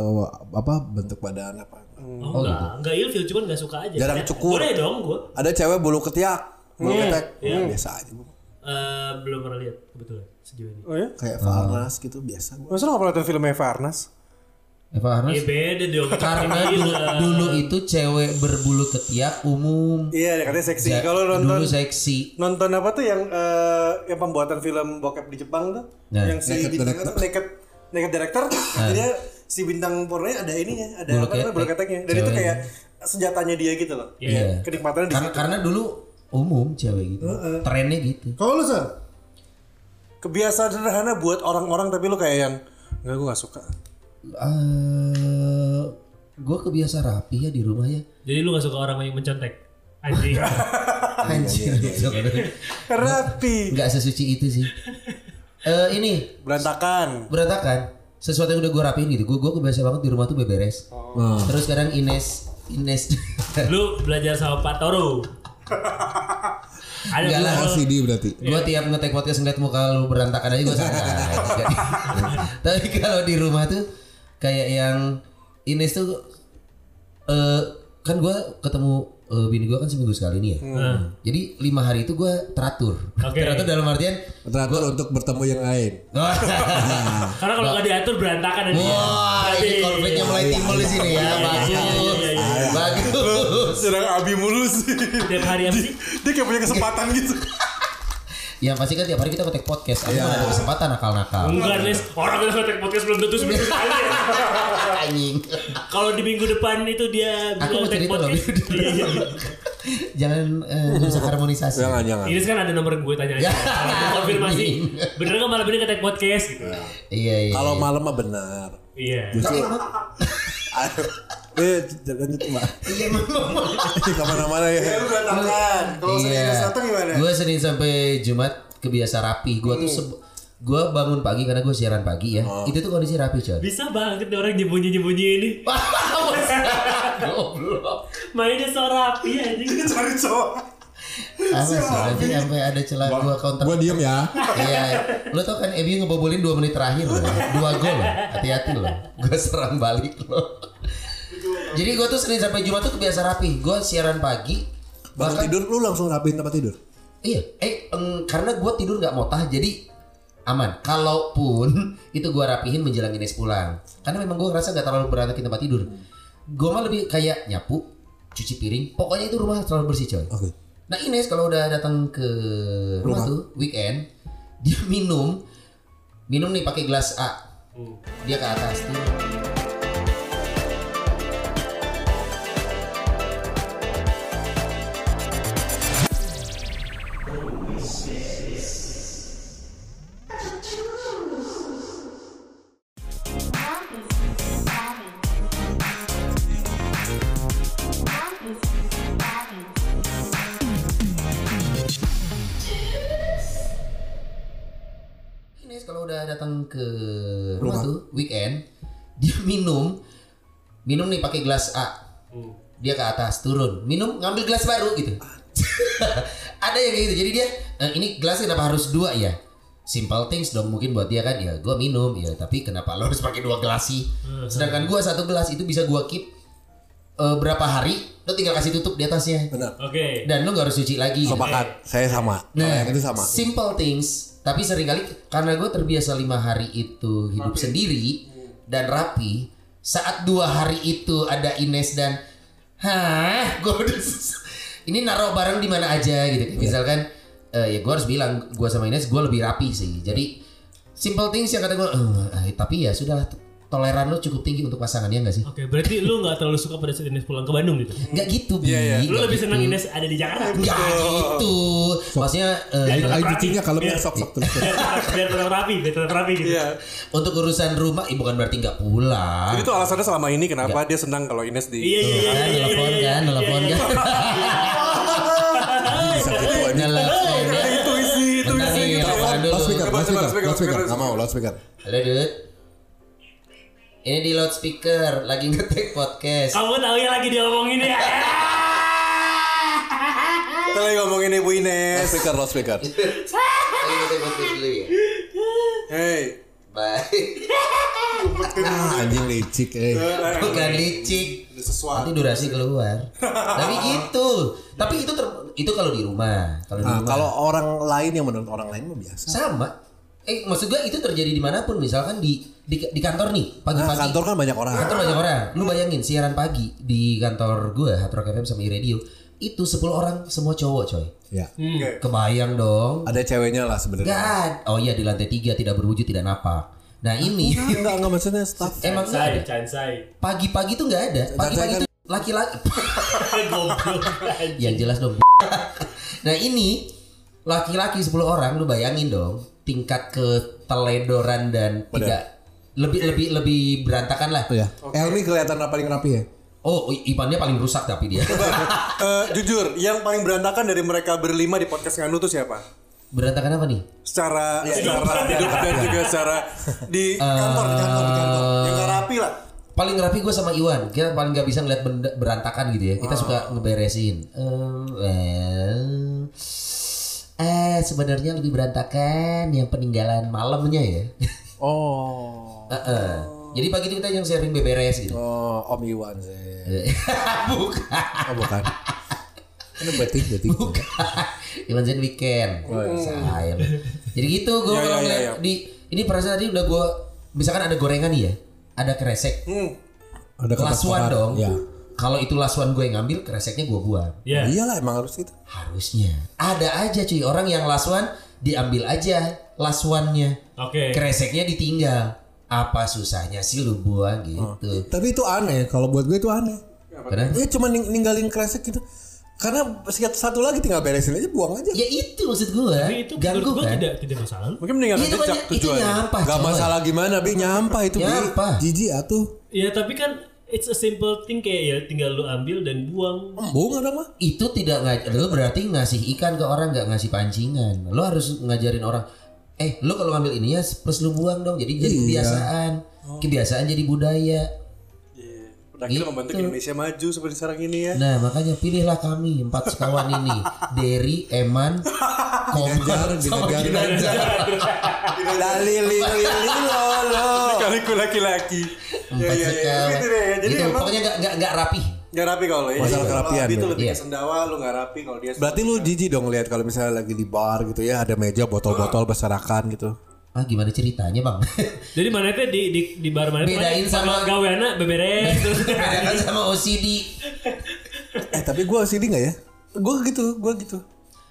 S4: apa bentuk badan apa.
S3: Oh, enggak, enggak ilfil, cuman enggak suka aja.
S4: Jarang
S3: Eh,
S4: cukur.
S3: Boleh dong gue.
S4: Ada cewek bulu ketiak, bulu ketek, biasa aja. gua.
S3: Eh, belum pernah lihat kebetulan sejauh ini.
S1: Oh ya?
S4: Kayak Farnas gitu biasa. gua.
S1: Masa lu gak pernah nonton filmnya Farnas?
S2: Eva Arnas
S3: Ya beda dong.
S2: karena dulu, dulu itu cewek berbulu ketiak umum
S1: Iya, katanya seksi.
S2: Ja-
S1: Kalau nonton
S2: dulu seksi
S1: nonton apa tuh yang eh, yang pembuatan film bokep di Jepang tuh?
S2: Nah.
S1: yang si
S4: Naked
S1: bintang
S4: Director.
S1: itu naked naked director, dia si bintang pornonya ada ininya, ada
S2: Bulu
S1: apa namanya bulu
S2: ketek.
S1: keteknya. Dan itu kayak senjatanya dia gitu loh.
S2: Iya.
S1: Kenikmatannya di
S2: karena
S1: situ.
S2: karena dulu umum cewek gitu trennya gitu
S1: Kalau lu Son? Kebiasaan sederhana buat orang-orang tapi lu kayak yang enggak gue gak suka.
S2: Eh gue kebiasa rapi ya di rumah ya.
S3: Jadi lu gak suka orang yang mencontek? Anjing.
S2: anjir
S1: Rapi,
S2: nggak sesuci itu sih. Eh ini.
S1: Berantakan.
S2: berantakan. Sesuatu yang udah gue rapiin gitu. Gue gue kebiasa banget di rumah tuh beberes. Terus kadang Ines Ines.
S3: Lu belajar sama Pak Toro. Ada
S2: Enggak lah.
S4: LCD berarti.
S2: gue tiap ngetek podcast ngeliat muka lu berantakan aja gue santai. Jadi, tapi kalau di rumah tuh kayak yang Ines tuh eh kan gue ketemu eh, bini gue kan seminggu sekali nih ya jadi lima hari itu gue teratur
S3: Oke.
S2: teratur dalam artian
S4: Teratur untuk bertemu yang lain.
S3: Karena kalau nggak diatur berantakan aja.
S2: Wah, ini konfliknya mulai timbul di sini ya. Bagus. Bagus.
S1: Sedang Abi mulu sih.
S3: Tiap hari apa sih?
S1: Dia kayak punya kesempatan gitu.
S2: Ya pasti kan tiap hari kita ngetek podcast. Aku mana ada kesempatan nakal-nakal.
S3: Enggak, Nes. Orang kita ngetek podcast belum tentu seminggu sekali.
S2: Anjing.
S3: Kalau di minggu depan itu dia
S2: Aku mau cerita loh.
S3: podcast. Iya, iya.
S2: Jangan eh, rusak harmonisasi.
S4: Jangan jangan.
S3: Ini kan ada nomor gue tanya aja.
S2: Ya.
S3: Konfirmasi. Bener nggak malam ini ngetek podcast gitu?
S2: Iya iya.
S4: Kalau malam mah benar.
S3: Iya.
S4: Justru. Eh, jangan itu mbak.
S2: Iya. Ke
S4: mana-mana ya.
S1: Lu berantakan. Kalau Senin
S2: Iya.
S1: gimana?
S2: Gue Senin sampai Jumat kebiasa rapi. Gue tuh seb- gue bangun pagi karena gue siaran pagi ya. Itu tuh kondisi rapi coy.
S3: Bisa banget nih orang nyembunyi-nyembunyi ini.
S2: Goblok.
S3: Mainnya so rapi anjing.
S1: Cari cowok.
S2: Apa sih nanti sampai ada celah gue counter.
S4: Gua diem ya.
S2: Iya, lo tau kan MU ngebobolin 2 menit terakhir loh. Dua gol. Hati-hati loh. Gue serang balik loh. Jadi gue tuh Senin sampai Jumat tuh kebiasa rapi. Gue siaran pagi.
S4: Bangun tidur lu langsung rapiin tempat tidur.
S2: Iya, eh eng, karena gue tidur nggak motah jadi aman. Kalaupun itu gue rapihin menjelang Ines pulang. Karena memang gue ngerasa nggak terlalu berantakin tempat tidur. Gue mah lebih kayak nyapu, cuci piring. Pokoknya itu rumah selalu bersih coy.
S4: Oke.
S2: Nah Ines kalau udah datang ke rumah, tuh weekend dia minum minum nih pakai gelas A dia ke atas tuh minum nih pakai gelas A dia ke atas turun minum ngambil gelas baru gitu ada yang kayak gitu jadi dia "Eh, ini gelas kenapa harus dua ya simple things dong mungkin buat dia kan ya gue minum ya tapi kenapa lo harus pakai dua gelas sih sedangkan gue satu gelas itu bisa gue keep eh, berapa hari lo tinggal kasih tutup di atasnya
S4: Benar.
S3: Oke.
S2: dan lo nggak harus cuci lagi gitu.
S4: Sepakat. Saya sama. Kalau yang itu sama.
S2: Simple things, tapi sering kali karena gue terbiasa lima hari itu hidup sendiri dan rapi. Saat dua hari itu ada Ines dan, hah, gue udah ini naruh barang di mana aja gitu. Kayak Misalkan eh, ya gue harus bilang gue sama Ines gue lebih rapi sih. Jadi simple things yang kata gue, eh, tapi ya sudah toleran lu cukup tinggi untuk pasangan ya gak sih?
S3: Oke, berarti lu nggak terlalu suka pada saat Ines pulang ke Bandung gitu.
S2: Nggak gitu, Bi.
S1: Iya, iya.
S3: Lu
S2: Nggak
S3: lebih
S2: gitu.
S3: senang Ines ada di Jakarta.
S2: Nggak gitu. Maksudnya eh,
S3: Biar
S4: cucinya kalau
S3: Biar-
S4: sok sok terus.
S3: Biar tetap rapi, biar tetap rapi gitu.
S1: Iya.
S2: untuk urusan rumah, eh, bukan berarti nggak pulang.
S1: Jadi itu alasannya selama ini kenapa dia senang kalau Ines di
S3: Iya, iya, iya.
S2: kan,
S3: iya,
S2: telepon
S3: iya,
S2: kan,
S3: iya,
S2: telepon kan.
S4: Bisa gitu aja.
S2: Telepon ya.
S1: Intuisi
S2: nih,
S1: gitu.
S2: telepon dulu.
S4: Loudspeaker, loudspeaker,
S1: speaker,
S4: loudspeaker. Nggak mau loudspeaker.
S2: Halo, Dut. Ini di loudspeaker, lagi ngetek podcast.
S3: Kamu tahu ya lagi diomongin ya.
S1: Kita lagi ngomongin Ibu Ines.
S5: Loudspeaker, loudspeaker.
S2: Lagi ngetek podcast dulu ya.
S1: Hey.
S2: Baik.
S4: Ah, anjing licik eh.
S2: Bukan licik. Nanti durasi keluar. Tapi gitu. Tapi itu ter- itu kalau di rumah. Kalau di
S4: Nah,
S2: rumah.
S4: kalau orang lain yang menurut orang lain mah biasa.
S2: sama. Eh maksud gue itu terjadi di mana pun. Misalkan di di, di kantor nih
S4: Nah,
S2: pagi-pagi.
S4: kantor kan banyak orang.
S2: Kantor banyak orang. Lu bayangin siaran pagi di kantor gue Hard Rock FM sama iRadio itu 10 orang semua cowok coy.
S4: Ya.
S1: Oke.
S2: Kebayang dong.
S4: Ada ceweknya lah sebenarnya.
S2: Gak. Oh iya di lantai tiga tidak berwujud tidak napak. Nah ini
S4: Enggak, enggak maksudnya staff.
S2: emang nggak ada.
S3: Cansai.
S2: Pagi-pagi tuh nggak ada. Pagi-pagi
S4: kan-
S2: tuh laki-laki.
S3: Goblok.
S2: yang jelas dong. nah ini laki-laki 10 orang lu bayangin dong tingkat keteledoran dan tidak lebih lebih lebih berantakan lah.
S4: Tuh ya. Elmi kelihatan paling rapi ya.
S2: Oh Ipannya paling rusak tapi dia.
S1: Eh, jujur, yang paling berantakan dari mereka berlima di podcast Nganu tuh siapa?
S2: berantakan apa nih?
S1: Secara secara hidup dan juga secara di kantor, di kantor, di kantor. Yang gak rapi lah.
S2: Paling rapi gue sama Iwan. Kita paling nggak bisa ngeliat berantakan gitu ya. Kita suka ngeberesin. Ehm, well, eh sebenarnya lebih berantakan yang peninggalan malamnya ya.
S4: Oh.
S2: Heeh. Jadi pagi itu kita yang sharing beberes gitu.
S4: Oh, Om Iwan sih.
S2: Bukan.
S4: Oh, bukan. Ini berarti berarti.
S2: Iwan Zen weekend. Sayang. Jadi gitu gue
S1: Ya,
S2: kalau
S1: ya, ya, ya.
S2: di ini perasaan tadi udah gue misalkan ada gorengan nih ya, ada kresek.
S1: Hmm.
S4: Ada kepestoran.
S2: dong.
S4: Ya.
S2: Kalau itu lasuan gue yang ngambil, kreseknya gue buang.
S3: Ya.
S4: Iyalah emang harus gitu.
S2: Harusnya. Ada aja cuy orang yang lasuan diambil aja lasuannya.
S3: Oke.
S2: Kreseknya ditinggal. Apa susahnya sih lu buang gitu.
S4: Tapi itu aneh. Kalau buat gue itu aneh.
S2: Kenapa?
S4: Ya cuma ning- ninggalin kresek gitu. Karena sikat satu lagi tinggal beresin aja, buang aja.
S2: Ya itu maksud gue.
S3: Tapi itu
S2: Ganggu
S3: gua
S2: kan?
S3: tidak tidak masalah.
S1: Mungkin meninggalkan
S2: Itu kan itu nyampah.
S4: Gak
S2: coy.
S4: masalah gimana, Bi. Nyampah itu, Bi.
S2: Nyampah.
S4: Jijik atuh.
S3: Ya tapi kan it's a simple thing kayak ya tinggal lu ambil dan buang.
S4: Embung ada mah.
S2: itu tidak ngaj lu berarti ngasih ikan ke orang nggak ngasih pancingan lo harus ngajarin orang eh lu kalau ngambil ini ya plus lu buang dong jadi jadi
S4: Iya.
S2: kebiasaan kebiasaan jadi budaya
S1: Pada akhirnya membantu Indonesia maju seperti sekarang ini ya.
S2: nah makanya pilihlah kami empat sekawan ini Derry Eman Komar sama
S4: Ginanjar.
S2: Ginanjar
S4: Dali li li li lo.
S1: Kaliku laki-laki. Ya,
S2: empat
S1: ya, ya.
S2: sekawan
S1: Gitu deh. Jadi
S2: gitu
S1: emang
S2: pokoknya nggak nggak nggak rapi
S1: Gak rapi kalau ya.
S4: Masalah kerapian,
S1: Abi tuh lebih
S2: Iya.
S1: ke sendawa, lu gak rapi kalau dia.
S4: Berarti lu jijik dong lihat kalau misalnya lagi di bar gitu ya ada meja botol-botol berserakan gitu.
S2: Ah gimana ceritanya bang
S3: Jadi mana teh di di di bar mana
S2: Bedain sama-
S3: gaweana beberes terus
S2: bedakan sama OCD
S4: Eh tapi gue sini nggak ya? Gue gitu, gue gitu.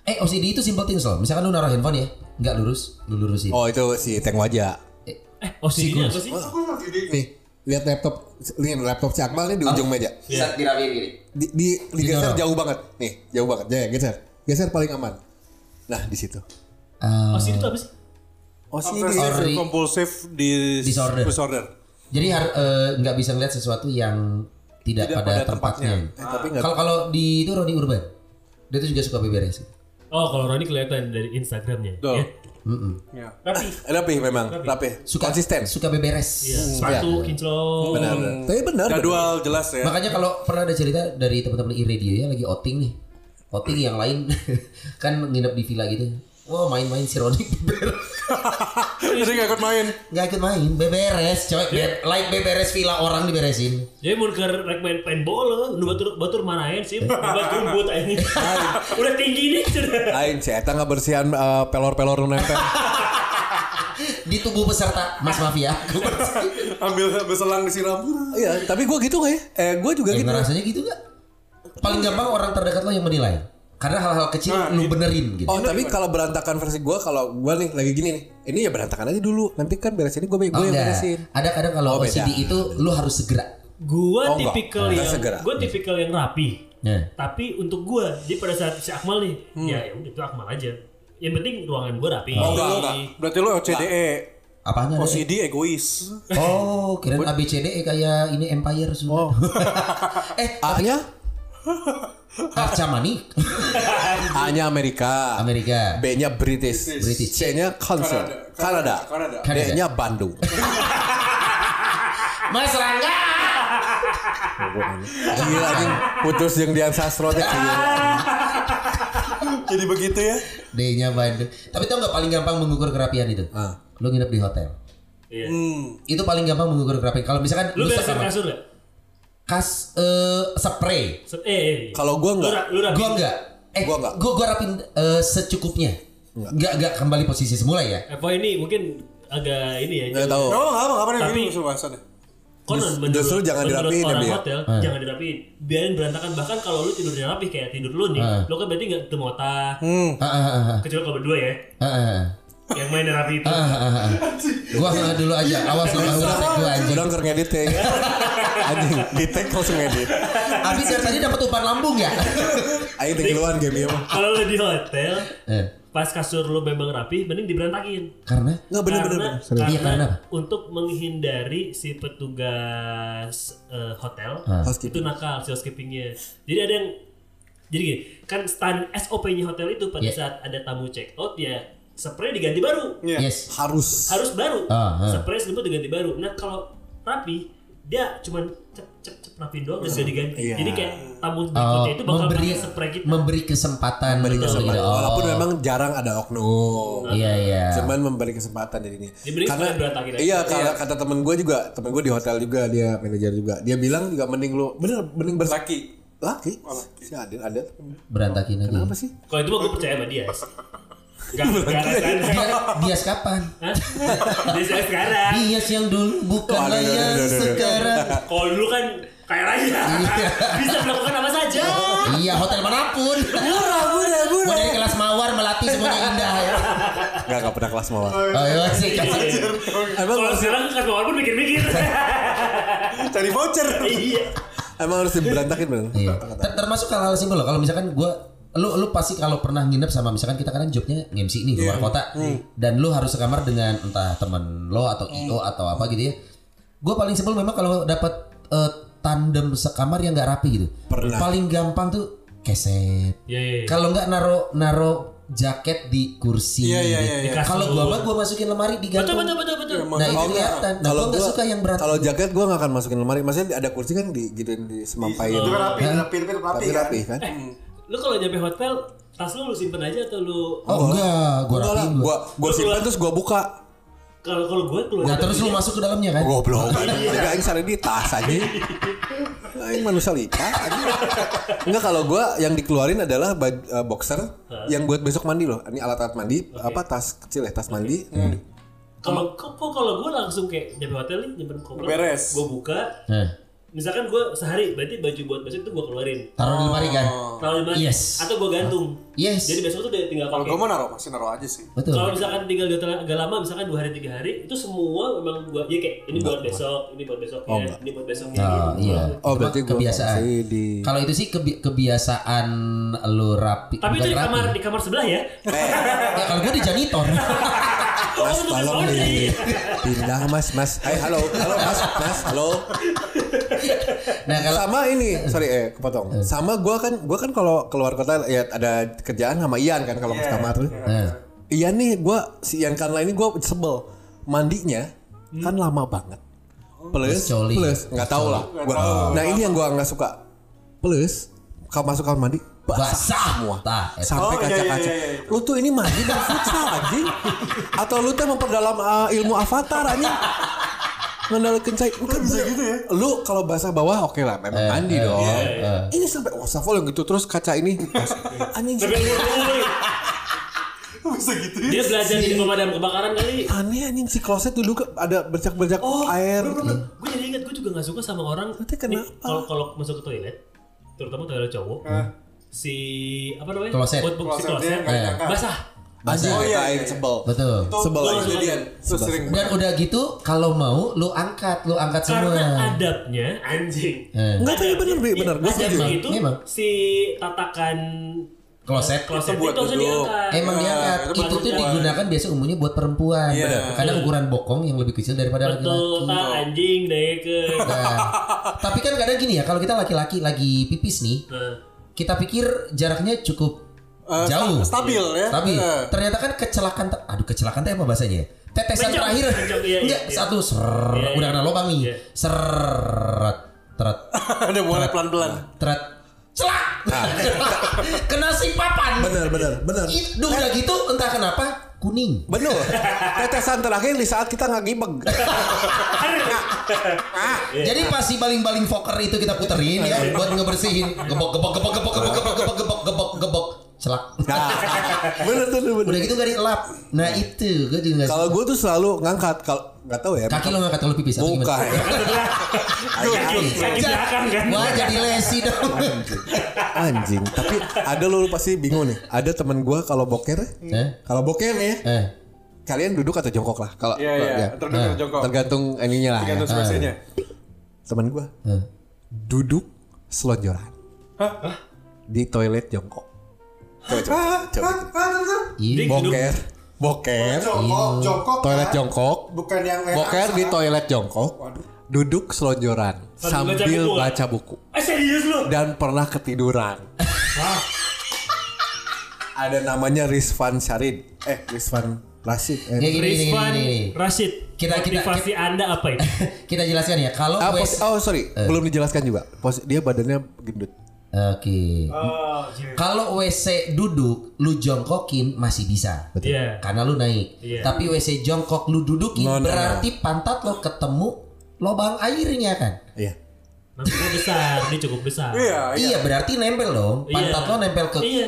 S2: eh OCD itu simple things loh misalkan lu naruh handphone ya nggak lurus lu lurusin
S4: Oh itu si Tank Wajah.
S3: eh oh sini apa sih?
S4: Nih, lihat laptop, lihat laptop si Akmal nih di ujung meja.
S2: bisa dirapiin gini
S4: Di, di, digeser jauh banget. Nih, jauh banget. Ya, geser. Geser paling aman. Nah, di situ.
S2: Ah,
S3: Oh sini tuh apa sih?
S4: Oh sih
S1: Obsessive compulsive di
S2: Disorder.
S1: disorder.
S2: Jadi eh, nggak bisa ngeliat sesuatu yang tidak,
S1: Tidak
S2: pada,
S1: pada
S2: tempatnya.
S4: Eh, tapi.
S2: Kalau kalau di itu Roni Urban, dia tuh juga suka beberes.
S3: Oh kalau Roni kelihatan dari Instagramnya.
S1: Tuh.
S3: Ya.
S1: Ya.
S3: Rapi.
S4: Rapi memang, rapi.
S2: Suka
S4: Konsisten.
S2: Suka beberes.
S3: Iya. Sepatu kinclong.
S4: Benar. Tapi benar. benar.
S1: Jadwal jelas ya.
S2: Makanya kalau pernah ada cerita dari teman-teman iRadio ya lagi outing nih. Outing yang lain kan nginep di villa gitu. Wah main-main si Roni beberes.
S1: Jadi gak ikut main.
S2: Nggak ikut main, beberes coy. Be- like beberes villa orang diberesin.
S3: Jadi mau ke rek main paintball, nu batur batur marahin sih, batur buat ini. Udah tinggi nih sudah.
S4: Lain si Eta nggak bersihan eh, pelor-pelor nempel.
S2: Di tubuh peserta Mas Mafia.
S1: Ambil ambil selang disiram.
S4: Iya, tapi gue gitu nggak ya? Eh, gue juga
S2: Eh,
S4: gitu.
S2: ngerasanya gitu gak? Paling gampang orang terdekat lo yang menilai. Karena hal-hal kecil lu benerin gitu.
S4: Oh tapi kalau berantakan versi gue kalau gue nih lagi gini nih, ini ya berantakan aja dulu. Nanti kan beres ini gue gue
S2: Oh,
S4: yang beresin.
S2: Ada kadang kalau
S4: Oh, beda.
S2: OCD itu lu harus segera.
S3: Gua
S4: Oh,
S3: tipikal
S4: Enggak
S3: yang
S4: segera.
S3: gua tipikal yang rapi.
S2: Nah.
S3: Tapi untuk gua, jadi pada saat si Akmal nih, ya ya udah itu Akmal aja. Yang penting ruangan gua rapi.
S1: Oh, enggak, enggak. Berarti lu OCDE.
S2: Apanya? ada?
S1: OCD egois.
S2: Oh, kirain ABCD kayak ini Empire sudah. eh,
S4: A-nya
S2: Arca Manik
S6: A-nya Amerika.
S2: Amerika.
S6: B-nya British.
S2: British.
S6: C-nya Council. Kanada.
S1: Kanada.
S6: D-nya Bandung.
S2: Mas Rangga.
S6: Gila anjing putus yang Dian Sastro gila.
S1: Jadi begitu ya.
S2: D-nya Bandung. Tapi tau nggak paling gampang mengukur kerapian itu?
S4: Ah.
S2: Lu nginep di hotel.
S3: Iya.
S1: Hmm.
S2: Itu paling gampang mengukur kerapian. Kalau misalkan
S3: Lu beresin
S2: sekamar-
S3: kasur gak?
S2: Kas eh spray.
S3: Se- Eh, eh, eh.
S4: kalau
S3: lu,
S4: enggak.
S3: lu rapi.
S2: Gua enggak. Eh,
S4: Gua enggak.
S2: Gua gua rapin eh, secukupnya. Enggak enggak kembali posisi semula ya.
S3: Apa ini mungkin agak ini ya.
S4: Nggak tahu.
S1: Oh, enggak apa apa nih
S3: Tapi-
S1: bahasannya.
S3: Konon menurut,
S4: justru jangan
S3: menurut
S4: dirapiin ya,
S3: orang
S4: ya?
S3: hotel jangan dirapiin biarin berantakan bahkan kalau lu tidurnya rapi kayak tidur lu nih lu kan berarti nggak ketemu otak
S2: Ah, ah, ah, ah.
S3: kecuali kalau berdua ya
S2: Ah, ah,
S3: yang main rapi itu
S2: ah, ah, ah, ah. Gua dulu aja. Awas lu nggak ulah gua anjing.
S4: Udah ngedit ya.
S6: Anjing, di tag langsung edit.
S2: Habis dari tadi dapat umpan lambung ya.
S4: Ayo tinggiluan game ya mah.
S3: kalau lu di hotel
S2: Eh,
S3: pas kasur lu memang rapi mending diberantakin
S2: karena
S4: Enggak bener bener.
S3: karena,
S4: bener.
S3: karena
S2: Iya, karena
S3: untuk menghindari si petugas eh, hotel
S4: Housekeeping.
S3: itu nakal si housekeepingnya jadi ada yang jadi gini kan stand SOP-nya hotel itu pada
S2: Iya.
S3: saat ada tamu check out ya spray diganti baru
S1: Iya.
S2: yes.
S4: Harus.
S3: harus baru
S2: Ah, ah.
S3: spray selimut diganti baru nah kalau rapi dia cuman cep cep cep rapiin doang dan gak diganti
S4: Iya.
S3: jadi kayak tamu
S2: Oh,
S3: berikutnya itu bakal
S2: memberi
S3: pakai spray kita
S2: memberi kesempatan
S4: Memberi
S2: gitu,
S4: kesempatan.
S2: gitu. Oh.
S4: Walaupun memang jarang ada oknum.
S2: Iya iya.
S4: Cuman memberi kesempatan di sini.
S3: Diberi
S4: Karena
S3: kesempatan berantakin aja.
S4: iya kalau kata temen gue juga, temen gue di hotel juga dia manajer juga. Dia bilang juga mending lu bener mending bersaki.
S1: Laki.
S4: Laki. Si Adil ada.
S2: Berantakin aja.
S4: Apa sih?
S3: kalau itu gue percaya sama dia Gak, gak.
S2: Dia, dia kapan?
S3: Hah? Dia saya sekarang.
S2: Dia yang dulu
S4: Aduh, aduh,
S2: yang sekarang.
S3: Kalau dulu kan kaya raya. Bisa melakukan apa saja.
S2: Iya hotel mana pun. Murah murah murah. Mau dari kelas mawar melati semuanya indah ya.
S4: Enggak enggak pernah kelas mawar.
S2: Oh iya sih kasih.
S4: Emang
S3: Kalau sekarang kan walaupun mikir-mikir.
S1: Cari voucher.
S3: Iya.
S4: emang harus diberantakin bener.
S2: Iya. Ter- Termasuk hal-hal simpel loh. Kalau misalkan gua lu lu pasti kalau pernah nginep sama misalkan kita kadang jobnya nge-MC nih luar kota dan lu harus sekamar dengan entah temen lo atau IO atau apa gitu ya. Gua paling simpel memang kalau dapat eh, tandem sekamar yang nggak rapi gitu.
S4: Pernah.
S2: Paling gampang tuh keset.
S3: Iya, iya. iya.
S2: Kalau nggak naro naro jaket di kursi.
S1: Iya, iya,
S2: gitu.
S1: iya,
S3: iya.
S2: Kalau gua mah gua masukin lemari
S3: Betul,
S2: digantung.
S3: betul, betul, betul.
S2: Nah itu
S4: Oh, enggak.
S2: kelihatan. Nah,
S4: Kalau
S2: gua
S4: gua
S2: suka yang berat.
S4: Kalau jaket gua nggak akan masukin lemari. Maksudnya ada kursi kan di gituin di semampain.
S1: Itu kan rapi, rapi, rapi, rapi,
S4: Tapi rapi kan?
S3: Lu kalau nyampe hotel, tas lu lu simpen aja atau lu
S2: Oh enggak, gua
S4: Enggak lah,
S2: gua.
S4: gua simpan terus gua buka.
S3: kalau kalau gue keluar
S2: Nah terus lu masuk ke dalamnya kan?
S4: Goblok. Enggak aing sare di tas aja. Aing manusia lika. Enggak kalau gua yang dikeluarin adalah baj- eh, boxer yang buat besok mandi loh. Ini alat-alat mandi apa tas kecil ya, tas mandi.
S3: kalau kok kalau gue langsung kayak nyampe hotel nih nyimpen koper
S1: Beres.
S3: gue buka
S2: Nah,
S3: misalkan gue sehari berarti baju buat besok itu gue keluarin
S2: taruh di lemari kan?
S3: kalau di mana
S2: Yes.
S3: atau gue gantung
S2: Yes.
S3: jadi besok tuh udah tinggal
S1: Kalau
S3: pakai
S1: gue mau naruh masih naruh aja sih.
S2: Betul.
S3: kalau misalkan tinggal di hotel agak lama misalkan dua hari tiga hari itu semua memang buat ya kayak ini buat besok ini buat besok ya ini buat besok ya
S2: Oh iya.
S4: Oh, berarti
S2: kebiasaan.
S4: di-
S2: Kalau itu sih kebi- kebiasaan lu rapi.
S3: tapi itu di
S2: rapi.
S3: kamar di kamar sebelah ya
S2: Ya, kalau gua di janitor.
S3: oh
S4: Mas tolong nih. Pindah Mas, Mas. Hai, halo. Halo Mas, Mas. Halo.
S2: Nah kalau
S4: sama ini, sorry eh kepotong. Sama gua kan gua kan kalau keluar kota ya ada kerjaan sama Ian kan kalau ke kamar tuh.
S2: nah,
S4: Ian nih gua si Ian Kanla ini gua sebel. Mandinya kan lama banget. Plus,
S2: coli.
S4: plus nggak tahu lah. Gua, nah ini yang gua nggak suka. Plus kalau masuk kamar mandi basah,
S2: basah
S4: semua.
S2: Tah, eta.
S4: Sampai
S1: Oh, iya,
S4: kaca-kaca.
S1: iya, iya, iya.
S4: Lu tuh ini mandi dan futsal anjing. Atau lu tuh memperdalam uh, ilmu avatar anjing. Ngendalikan cai. Bukan bisa gitu ya. Lu kalau basah bawah oke lah memang mandi dong. Ini sampai wastafel yang gitu terus kaca ini. anjing.
S1: Bisa gitu ya.
S3: dia belajar di pemadam kebakaran kali
S4: aneh anjing si kloset dulu ke- ada bercak-bercak air.
S3: gue jadi ingat gue juga gak suka sama orang
S4: Nanti
S3: nih,
S4: kenapa?
S3: kalau kalau masuk ke toilet terutama toilet cowok si apa namanya?
S2: Kloset.
S3: Buat si kloset.
S1: nggak diangkat.
S3: Basah.
S4: Anjing,
S1: Oh, iya,
S4: kain
S1: iya.
S4: sebel.
S2: Betul.
S4: Sebel
S1: Itu kejadian. Itu sering.
S2: Dan udah gitu kalau mau lu angkat, lu angkat semua.
S3: Karena adabnya anjing.
S2: Eh.
S4: Enggak tapi bener, Bi, bener. Gue setuju.
S3: Itu
S2: Memang.
S3: si tatakan
S2: Kloset.
S3: kloset
S1: buat
S3: itu
S1: duduk.
S3: diangkat.
S2: Emang
S1: Nah,
S2: diangkat.
S1: itu
S2: Itu tuh digunakan biasa umumnya buat perempuan.
S1: Iya.
S2: Karena ukuran bokong yang lebih kecil daripada
S3: Betul,
S2: laki-laki.
S3: ah, anjing deh ke.
S2: Nah, tapi kan kadang gini ya, kalau kita laki-laki lagi pipis nih,
S3: Nah,
S2: kita pikir jaraknya cukup
S1: Eh,
S2: jauh,
S1: sta- stabil ya.
S2: Stabil.
S1: Eh.
S2: Ternyata kan kecelakaan, ter- aduh kecelakaan teh apa bahasanya? ya? Tetesan
S3: Mencong,
S2: terakhir,
S3: mencong, iya,
S2: enggak
S3: iya, iya.
S2: satu ser,
S3: Iya,
S2: udah
S3: iya.
S2: kena lubang nih,
S3: Iya.
S2: seret, teret,
S1: Ada mulai pelan-pelan.
S2: teret, celak, kena si papan.
S4: Bener, bener, bener.
S2: Itu udah gitu entah kenapa kuning.
S4: Bener. Tetesan terakhir di saat kita nggak gibeng.
S2: Jadi pas si baling-baling foker itu kita puterin ya buat ngebersihin gebok gebok gebok gebok gebok gebok gebok gebok gebok gebok celak.
S4: Nah, bener tuh, bener.
S2: Udah gitu gak dielap. Nah itu gue juga nggak
S4: Kalau gue tuh selalu ngangkat kalau nggak tahu ya.
S2: Kaki lo ngangkat kalau pipis atau
S4: Bukan.
S2: gimana?
S3: kaki belakang kan.
S2: Wah jadi lesi dong.
S4: Anjing. Tapi ada lo lu pasti bingung nih. Ada teman gue kalau boker,
S2: Eh?
S4: kalau boker nih, ya,
S2: Eh,
S4: kalian duduk atau jongkok lah. Kalau
S1: Iya,
S4: kalau-
S1: iya.
S4: ya.
S1: Tergantung
S2: Nah.
S1: jongkok.
S4: tergantung ininya lah. Ya.
S1: Tergantung spesiesnya.
S4: Teman gue
S2: eh.
S4: duduk selonjoran di toilet jongkok. Coba coba. coba. Boker, boker,
S1: Jongkok, jongkok.
S4: toilet jongkok,
S1: Bukan yang
S4: boker di toilet jongkok, duduk selonjoran
S3: Sambil baca
S4: sambil
S3: buku.
S4: baca buku
S3: Eh serius lu?
S4: dan pernah ketiduran. Ada namanya Rizvan Syarid. Eh, Rizvan Rashid.
S2: Ya
S4: Eh.
S2: gini gini gini.
S3: Rizwan
S2: gini.
S3: Rashid.
S2: Kita- kita-
S3: Motivasi Anda apa itu?
S2: Kita jelaskan ya. Kalau
S4: Ah, oh sorry, belum dijelaskan juga. Pos dia badannya gendut.
S2: Oke.
S3: Oh,
S2: Kalau WC duduk, lu jongkokin masih bisa.
S3: Iya.
S2: Karena lu naik.
S3: Iya.
S2: Tapi WC jongkok lu dudukin
S4: No, no, no.
S2: berarti pantat lo ketemu lubang airnya kan?
S4: Iya.
S3: Maksudnya besar, dia cukup besar.
S1: Iya, iya.
S2: Iya, berarti nempel dong. Pantat
S3: Iya.
S2: lo nempel ke
S3: Iya.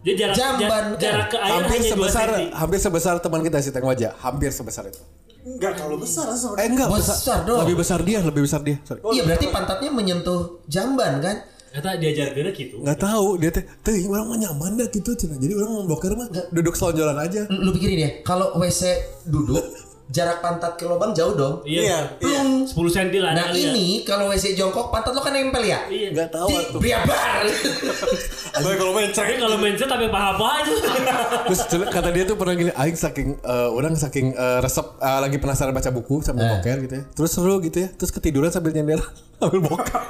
S3: Dia jarak
S2: Jamban,
S3: jarak,
S2: kan?
S3: jarak ke air
S4: Hampir
S3: hanya 2
S4: sebesar
S3: cm.
S4: hampir sebesar teman kita si Teng Wajah, hampir sebesar itu.
S1: Enggak terlalu besar sebenarnya.
S4: Eh enggak,
S2: Besar dong.
S4: Lebih besar dia, lebih besar dia. Sorry.
S2: Iya, berarti pantatnya menyentuh jamban kan?
S3: Kata diajar gini gitu.
S4: Nggak tahu dia teh, teh orang mah nyaman dah gitu cina. Jadi orang mau boker mah duduk selonjoran aja.
S2: Lu, lu pikirin ya, kalau WC duduk jarak pantat ke lubang jauh dong.
S3: Iya.
S2: Plung.
S3: 10 cm lah.
S2: Nah
S3: kali ya.
S2: ini kalau WC jongkok pantat lo kan nempel ya?
S3: Iya.
S4: Nggak tahu
S2: Di
S4: tuh.
S2: briabar.
S1: Baik kalau main
S3: Tapi kalau mindset tapi paha-paha aja.
S4: Terus kata dia tuh pernah gini, aing saking eh, orang saking eh, resep eh, lagi penasaran baca buku sambil
S2: Eh.
S4: boker gitu ya. Terus seru gitu ya. Terus ketiduran sambil nyender sambil boker.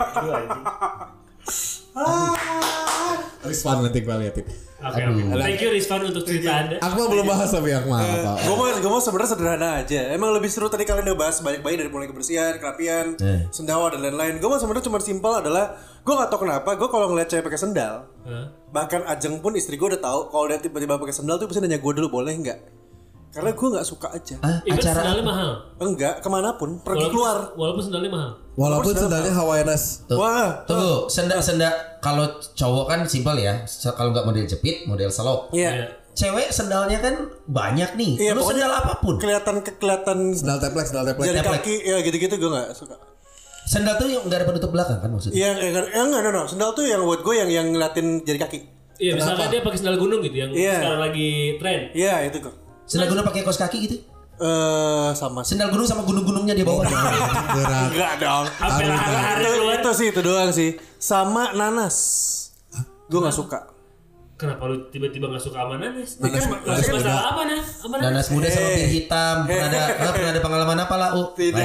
S4: Rizwan nanti gue liatin.
S3: Oke, oke. Thank you Rizvan untuk cerita Anda.
S4: Akmal belum bahas tapi Akmal apa?
S1: gue mau gue mau sebenarnya sederhana aja. Emang lebih seru tadi kalian udah bahas banyak-banyak dari mulai kebersihan, kerapian,
S2: Eh.
S1: sendawa dan lain-lain. Gue mau sebenarnya cuma simpel adalah gue gak tau kenapa gue kalau ngeliat cewek pakai sendal,
S3: Hah?
S1: bahkan Ajeng pun istri gue udah tahu kalau dia tiba-tiba pakai sendal tuh pasti nanya gue dulu boleh nggak? Karena gue nggak suka aja.
S2: Ah,
S3: Even
S2: acara
S3: sendalnya mahal.
S1: Enggak, ke mana pun, pergi
S3: Walaupun-
S1: keluar.
S3: Walaupun sendalnya mahal.
S4: Walaupun sendalnya Hawaiianas.
S2: Tuh.
S1: Wah,
S2: Tunggu, sendal-sendal kalau cowok kan simpel ya. Kalau nggak model jepit, model selop.
S1: Iya.
S3: Iya.
S2: Cewek sendalnya kan banyak nih.
S1: Iya,
S2: Lu sendal apa pun.
S1: Kelihatan kelihatan
S4: Sendal teplek, sendal teplek.
S1: jari
S2: Teplek.
S1: kaki ya gitu-gitu gue nggak suka.
S2: Sendal tuh yang nggak ada penutup belakang kan maksudnya?
S1: Yang enggak, no, no. Sendal tuh yang buat gue yang yang ngeliatin jari kaki.
S3: Iya, misalkan dia pakai sendal gunung gitu yang
S1: Iya.
S3: sekarang lagi tren.
S1: Iya itu kok.
S2: Sendal gunung pakai kaos kaki gitu?
S1: Eh sama sih.
S2: Sendal gunung sama gunung-gunungnya di bawah.
S4: Gerak.
S1: Enggak dong.
S3: Lahar
S1: itu, sih itu doang sih. Sama nanas. Gue nggak suka.
S3: Kenapa lu tiba-tiba gak suka sama nanas?
S1: Nanas-
S3: Masuk
S1: nanas
S3: masalah apa? Sama nanas?
S2: Nanas muda sama bir hitam. Pernah ada nggak pernah ada pengalaman apa lah? Uh,
S1: Tidak.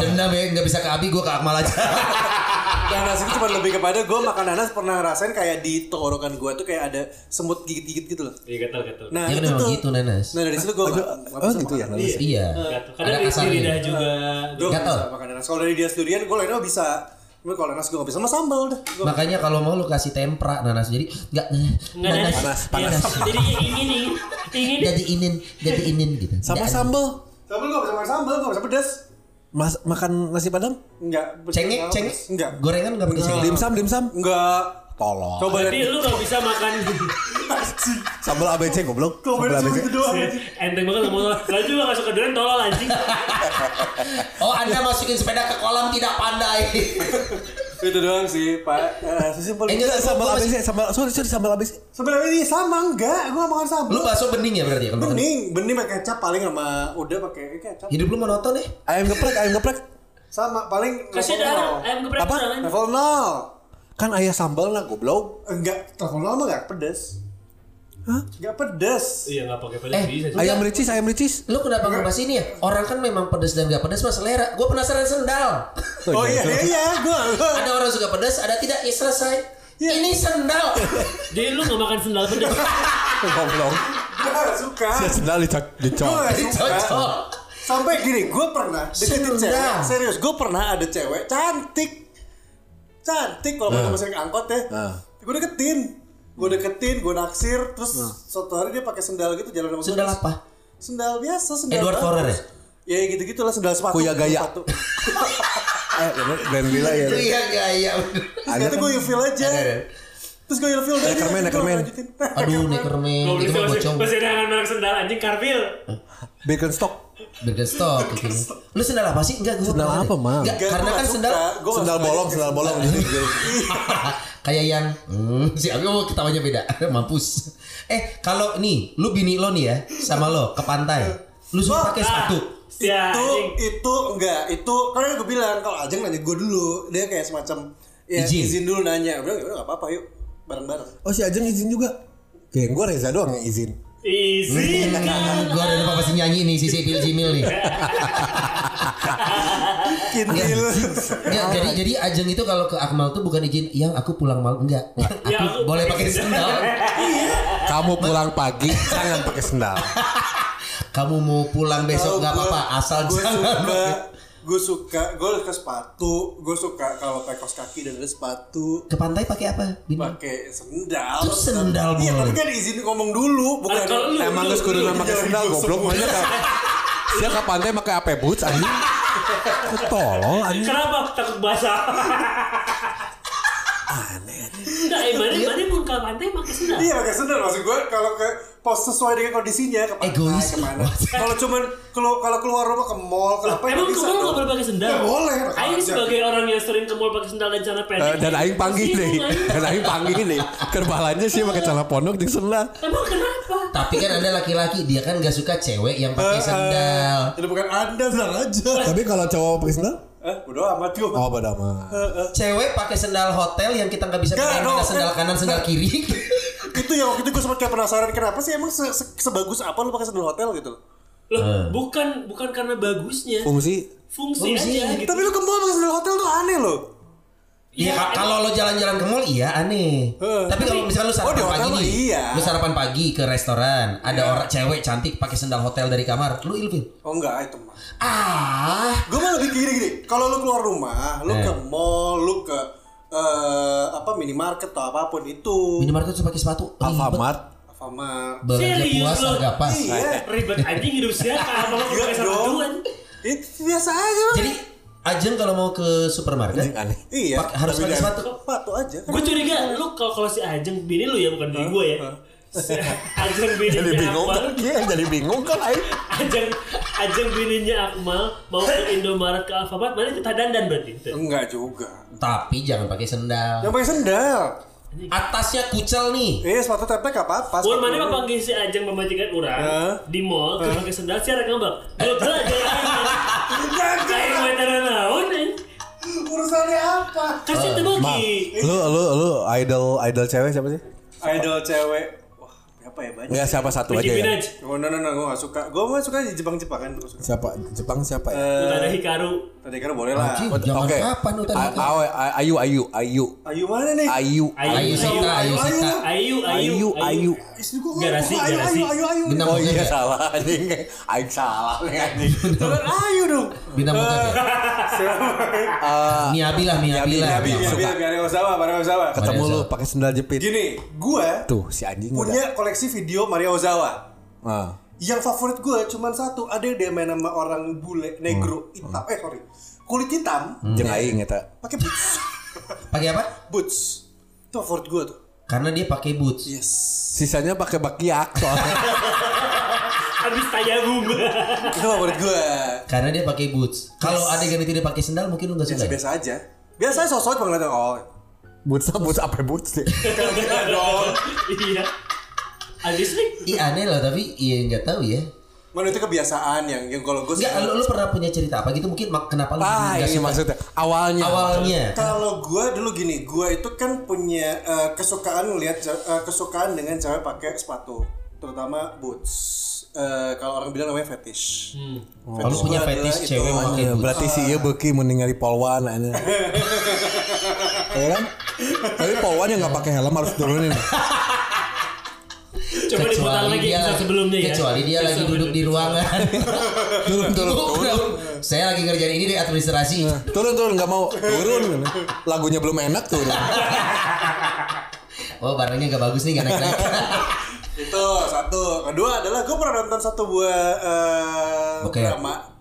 S2: Dendam ya nggak bisa ke Abi, gue ke Akmal aja.
S1: Nanas itu cuma lebih kepada gue makan nanas pernah ngerasain kayak di tenggorokan gue tuh kayak ada semut gigit-gigit gitu loh.
S3: Iya gatal-gatal.
S1: Nah
S2: ya
S1: itu tuh.
S2: gitu nanas.
S1: Nah dari situ gue
S4: Oh gitu ya. nanas.
S2: Iya.
S3: Gatal.
S2: Ada
S3: Kadang di di
S2: kasarnya.
S3: lidah juga.
S1: Gue gak
S2: Gatal.
S1: bisa makan nanas. Kalau dari dia sendirian gue lainnya bisa. Tapi kalau nanas gue gak bisa sama sambal udah. Gua-
S2: Makanya kalau mau lu kasih tempra nanas jadi nggak
S3: Enggak ada.
S2: nanas
S3: Panas, Jadi ingin ingin ingin
S2: jadi inin jadi inin gitu.
S4: Sama
S2: Nggak-
S4: sambal.
S1: Sambal gue bisa makan sambal, gue bisa pedas.
S4: Mas makan nasi padang?
S1: Enggak.
S2: Cengek, cengek.
S1: Enggak.
S2: Gorengan nggak pakai cengek.
S4: Dimsum, dimsum.
S1: Enggak.
S4: Tolong.
S1: Coba lihat.
S3: lu gak bisa makan
S4: Sambal ABC goblok. Sambal ABC.
S1: gitu doang.
S3: Enteng banget ngomong Gak juga gak suka durian tolol anjing
S2: Oh, Anda masukin sepeda ke kolam tidak pandai.
S1: Itu doang sih, Pak. Eh, sesimpel
S2: Eh, enggak,
S4: Sambal
S2: gua
S4: apa sih? Sambal sorry sorry sambal apa sih?
S1: Sebenarnya ini sama enggak? Gua gak makan sambal.
S2: Lu bakso bening ya berarti ya? kalau makan?
S1: bening, bening pakai kecap paling sama udah pakai kecap.
S2: Hidup lu monoton ya?
S4: Ayam geprek, ayam geprek.
S1: Sama paling
S3: Kasih
S1: level
S3: darah,
S1: nol.
S3: ayam geprek
S4: Apa?
S1: Level 0.
S4: Kan ayah sambal lah goblok.
S1: Enggak, level 0 mah enggak pedes. Hah? Enggak pedes.
S3: Iya nggak pakai pedas
S2: Eh,
S3: bisa.
S4: Ayam ricis, ayam ricis.
S2: Lu kenapa ngebahas ini ya? Orang kan memang pedes dan gak pedes mah selera. Gue penasaran sendal.
S1: Oh iya, iya, iya, gua. gua.
S2: Ada orang suka pedas, ada tidak. Ya selesai.
S1: Iya.
S2: Ini sendal.
S3: Jadi lu nggak makan sendal pedas.
S4: Goblok.
S1: Gua gak suka.
S4: Saya sendal dicok, dicok.
S1: Gua gak
S2: Cocok.
S1: suka. Sampai gini, gue pernah deketin cewek. Serius, gue pernah ada cewek cantik. Cantik kalau
S2: Nah.
S1: mau sering angkot ya. Gue deketin. Gue deketin, gue naksir, terus suatu hari dia pakai sendal gitu jalan sama.
S2: Sendal apa?
S1: Sendal biasa, sendal
S2: Edward. Forer ya?
S1: Ya gitu-gitu lah sendal sepatu.
S4: Kuya gaya.
S1: Sepatu.
S4: Eh, brand gila ya.
S2: Iya gaya.
S1: Terus kata gue ilfil aja.
S2: Ada, ada.
S1: Terus gue ilfil
S4: Neckerman, Neckerman.
S1: gua lanjutin.
S2: Aduh, Neckerman.
S3: Goblok
S2: Itu mah bocong.
S3: masih dengan merek sendal anjing Carville.
S4: Birkenstock.
S2: Birkenstock gitu. Lu sendal apa sih? Enggak, gue
S4: Sendal apa, Mam?
S2: Enggak,
S1: Enggak,
S2: karena
S1: gua
S2: kan sendal.
S1: Gua
S4: Sendal bolong, sendal bolong.
S2: kayak yang hmm, si Abi mau ketawanya beda. Mampus. Eh, kalau nih, lu bini lo nih ya sama lo ke pantai. Lu suka pakai sepatu.
S3: Ya,
S1: itu itu enggak itu karena gue bilang kalau Ajeng nanya gue dulu dia kayak semacam ya,
S2: Izin.
S1: izin. dulu nanya udah udah nggak apa-apa yuk bareng-bareng
S4: Oh si Ajeng izin juga. Kayak gue Reza doang yang izin.
S2: Hmm, gua ada lupa pasti nyanyi nih si Sipil Cimil nih.
S1: kintil
S2: Enggak, jadi jadi Ajeng itu kalau ke Akmal tuh bukan izin yang aku pulang malam enggak. Aku,
S3: Ya, aku
S2: boleh
S3: pakai
S2: sendal.
S4: Kamu pulang pagi jangan pakai sendal.
S2: Kamu mau pulang besok nggak apa-apa asal
S1: gue
S2: jangan.
S1: Gue suka gue suka sepatu gue suka kalau pakai kaos kaki dan ada sepatu
S2: Ke pantai pakai apa?
S1: Pakai sendal
S2: Terus sendal
S1: iya
S2: boleh.
S1: tapi kan izin ngomong dulu bukan
S3: kalau lu-
S4: Emang geus kudu pakai sendal goblok makanya ka. Dia ke pantai pakai apa boots anjing? Ketolol anjing.
S3: Kenapa takut basah? Aneh. Enggak, eh, mana mana mau ke pantai pakai sendal.
S1: iya pakai sendal maksud gue kalau ke pos sesuai dengan kondisinya ke pantai
S2: Egois.
S1: ke mana kalau cuman kalau kalau keluar rumah ke mall kenapa
S3: Emang
S1: bisa
S3: kamu nggak
S1: dong?
S3: boleh pakai sendal?
S1: Ya, boleh.
S3: Aing sebagai orang yang sering ke mall pakai sendal dan celana pendek.
S4: Eh, dan aing panggil.
S3: Aing.
S4: Dan aing panggil deh. Kerbalanya sih pakai celana pondok jeung sendal.
S3: Emang kenapa?
S2: Tapi kan ada laki-laki dia kan gak suka cewek yang pakai sendal.
S1: Jadi bukan anda tenang aja.
S4: Tapi kalau cowok pakai sendal?
S1: Eh, udah amat yuk.
S4: Oh, pada mah.
S2: Cewek pakai sendal hotel yang kita nggak bisa bedain
S1: no,
S2: sendal
S1: kan-
S2: kanan sendal kiri.
S1: itu yang waktu itu gue sempat kayak penasaran kenapa sih emang se- se- sebagus apa lu pakai sandal hotel gitu loh.
S2: Eh.
S3: bukan bukan karena bagusnya.
S4: Fungsi
S3: Fungsi,
S2: Fungsi.
S3: aja gitu.
S1: Tapi lu ke mall pakai sandal hotel tuh aneh loh.
S2: Iya,
S3: Iya,
S2: ka- kalau lo jalan-jalan ke mall iya aneh. Tapi kalau misalnya lu
S1: Oh,
S2: sarapan
S1: hotel
S2: pagi
S1: mah
S2: nih,
S1: iya.
S2: lu sarapan pagi ke restoran, ada orang cewek cantik pakai sendal hotel dari kamar, lu ilfil.
S1: Oh enggak itu mah.
S2: Ah,
S1: Gue malah lebih gini gini. Kalau lu keluar rumah, lu
S2: Eh.
S1: ke mall, lu ke eh apa minimarket atau apa pun itu.
S2: minimarket tuh pakai sepatu.
S4: Alfamart.
S1: Alfamart.
S2: Belanja
S3: Serius
S2: puas
S3: lo?
S2: harga pas.
S1: Iya.
S3: Ribet anjing hidup siapa? Apa lo
S1: Iya
S3: pakai duluan?
S1: Itu biasa aja.
S2: Jadi Ajeng kalau mau ke supermarket
S4: aneh.
S1: iya.
S2: pak- harus pakai
S1: jangan-
S2: sepatu.
S1: Sepatu aja.
S3: Gue curiga lu kalau kalau si Ajeng bini lu ya bukan bini gue ya. Si Ajeng
S4: Jadi
S3: bininya
S4: bingung kan?
S3: Akmal.
S4: Iya, jadi bingung kan aing.
S3: Ajeng Ajeng bininya Akmal mau ke Indomaret ke Alfamart mana kita dandan berarti.
S1: Enggak juga.
S2: Tapi jangan pakai sendal.
S1: Yang pakai sendal.
S2: Atasnya kucel nih.
S1: Eh, sepatu teplek gak apa-apa. Sepatu
S3: mana mah panggil si Ajeng memajikan orang
S1: Hah?
S3: di mall ke pakai sendal sih rek ngambek. Lu tuh aja. Kayak meteran naon eh.
S1: Urusannya apa?
S3: Kasih
S4: Ma,
S3: terbagi.
S4: lu lu lu idol idol cewek siapa sih?
S1: Idol cewek. Wah, apa ya banyak?
S4: Enggak siapa satu
S3: Nicki
S4: aja ya.
S1: Oh, no, no, no, gue gak suka. Gue mah suka di Jepang-Jepangan. Gue suka.
S4: Siapa? Jepang siapa ya?
S3: Lu ada Hikaru.
S1: Tadi kan boleh lah.
S4: Oke.
S2: kapan lu tadi?
S4: A- Awe, A- Ayu, Ayu, Ayu,
S1: Ayu mana nih?
S4: Ayu,
S2: Ayu Sita, Ayu Sita.
S3: Ayu,
S4: Ayu, Ayu.
S1: Istri gue
S3: Garasi,
S1: ayu,
S3: garasi.
S1: ayu, ayu, ayu.
S4: Oh iya
S2: ya?
S4: salah anjing. Aing salah nih anjing.
S1: Jangan ayu dong.
S2: Bintang bukan ya? Miyabi lah, Miyabi lah.
S1: Ozawa, biar Ozawa.
S4: Ketemu lu pakai sendal jepit.
S1: Gini, gue
S4: Tuh si anjing
S1: punya koleksi video Maria Ozawa.
S4: Ah.
S1: Yang favorit gue cuman satu. Ada yang dia main sama orang bule, negro, hitam. Eh, sorry. Kulit hitam,
S4: Jeung aing eta.
S1: pakai boots.
S2: Pakai apa?
S1: boots. Itu favorit gue tuh.
S2: Karena dia pakai boots.
S1: Yes.
S4: Sisanya pakai bakiak soalnya.
S3: Habis tayamum.
S1: Itu favorit gue.
S2: Karena dia pakai boots. Kalau adegan itu dia pakai sendal mungkin lu nggak suka. ya?
S1: Biasa-biasa aja. Biasanya sosok cuma ngeliatin oh
S4: Boots boots apa boots sih?
S3: iya ada sih
S2: Ih aneh loh tapi iya nggak tahu ya.
S1: Mana itu kebiasaan yang yang kalau gue
S2: Enggak, lu, lu pernah punya cerita apa gitu mungkin kenapa lu
S4: Ah
S2: nggak
S4: ini
S2: suka?
S4: maksudnya awalnya.
S2: awalnya
S1: Kalau gue dulu gini, gue itu kan punya eh, kesukaan ngelihat ce- eh, kesukaan dengan cewek pakai sepatu, terutama boots. Eh, kalau orang bilang namanya fetish.
S2: Oh, lu punya fetish cewek
S1: itu.
S2: pakai
S4: Ya,
S2: boots.
S4: berarti sih iya beki meninggali polwan ini. ya kan? Tapi polwan yang nggak pakai helm harus turunin.
S3: coba diputar lagi episode sebelumnya ya
S2: kecuali dia lagi duduk di ruangan.
S4: Turun turun turun.
S2: Saya lagi ngerjain ini deh administrasi.
S4: Turun turun nggak mau turun. Lagunya belum enak turun.
S2: Oh barangnya gak bagus nih gak naik naik.
S1: Itu satu. Kedua adalah gue pernah nonton satu buah eh,
S2: Oke.
S1: drama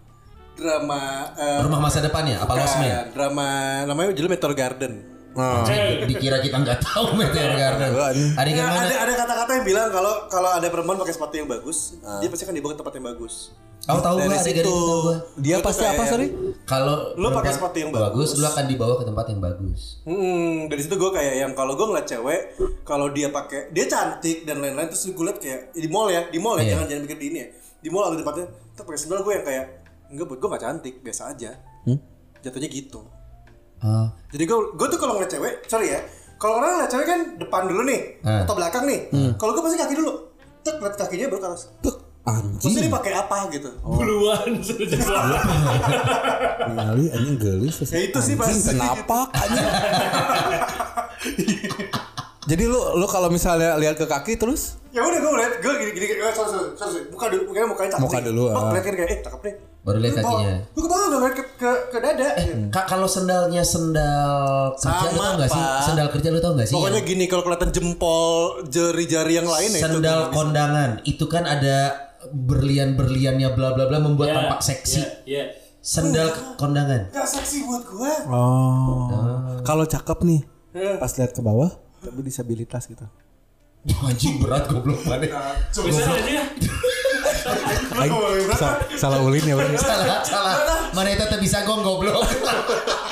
S1: drama eh,
S2: Rumah masa depan ya? Apa
S1: bukan, drama namanya judul Meteor Garden.
S4: Nah,
S2: Dikira kita nggak tahu Meteor Garden. Adegan
S1: Ya, ada ada kata-kata yang bilang kalau kalau ada perempuan pakai sepatu yang bagus, dia pasti akan dibawa ke tempat yang bagus.
S2: Oh tahu
S1: Dari
S2: adegan
S1: situ.
S2: itu
S4: dia pasti
S1: kayak
S4: apa sorry?
S2: Kalau
S1: Lu pakai sepatu yang
S2: bagus,
S1: bagus.
S2: lu akan dibawa ke tempat yang bagus.
S1: Hmm, dari situ gue kayak yang kalau gue ngeliat cewek, kalau dia pakai, dia cantik dan lain-lain, terus gue liat kayak di mall ya, di mall ya,
S2: Iya.
S1: jangan jangan mikir di ini ya, di mall ada tempatnya, pakai sendal gue yang kayak, enggak buat gue gak cantik, biasa aja, jatuhnya gitu.
S2: Ah,
S1: Jadi gue, gue tuh kalau ngeliat cewek, sorry ya, kalau orang ngeliat cewek kan depan dulu nih,
S2: Hmm.
S1: atau belakang nih, kalau gue pasti kaki dulu, tek liat kakinya baru ke atas, terus
S4: anjing.
S1: ini pakai apa gitu,
S3: buluan sudah
S4: Kali anjing gelis.
S1: ya itu sih pasti.
S4: kenapa anjing? Jadi lu lu kalau misalnya lihat ke kaki terus
S1: Ya udah gue ngeliat, gue gini gini, gini sorry, sorry, sorry, muka dulu, mukanya mukanya cakep
S4: Muka dulu, ah.
S1: liatin kayak, eh cakep nih.
S2: Baru liat
S1: bawa-
S2: kakinya.
S1: Gue kebangun gak ngeliat ke, ke, ke dada.
S2: Kak kalau sendalnya sendal kerja lu
S1: Sama,
S2: tau gak sih? Sendal kerja lu tau gak sih?
S1: Pokoknya
S2: Yang
S1: gini kalau kelihatan jempol jari-jari yang lain ya itu
S2: sendal
S1: nggak bisa.
S2: kondangan itu kan ada berlian-berliannya bla bla bla membuat
S3: Ya,
S2: tampak seksi.
S3: ya
S2: Sendal kondangan.
S1: Gak seksi buat gue.
S4: Oh. Kalau cakep nih pas lihat ke bawah tapi disabilitas gitu.
S2: Anjing berat goblok banget.
S3: aja ya
S4: Aing, sa- salah ulin ya
S2: salah salah. Mana itu bisa gong goblok.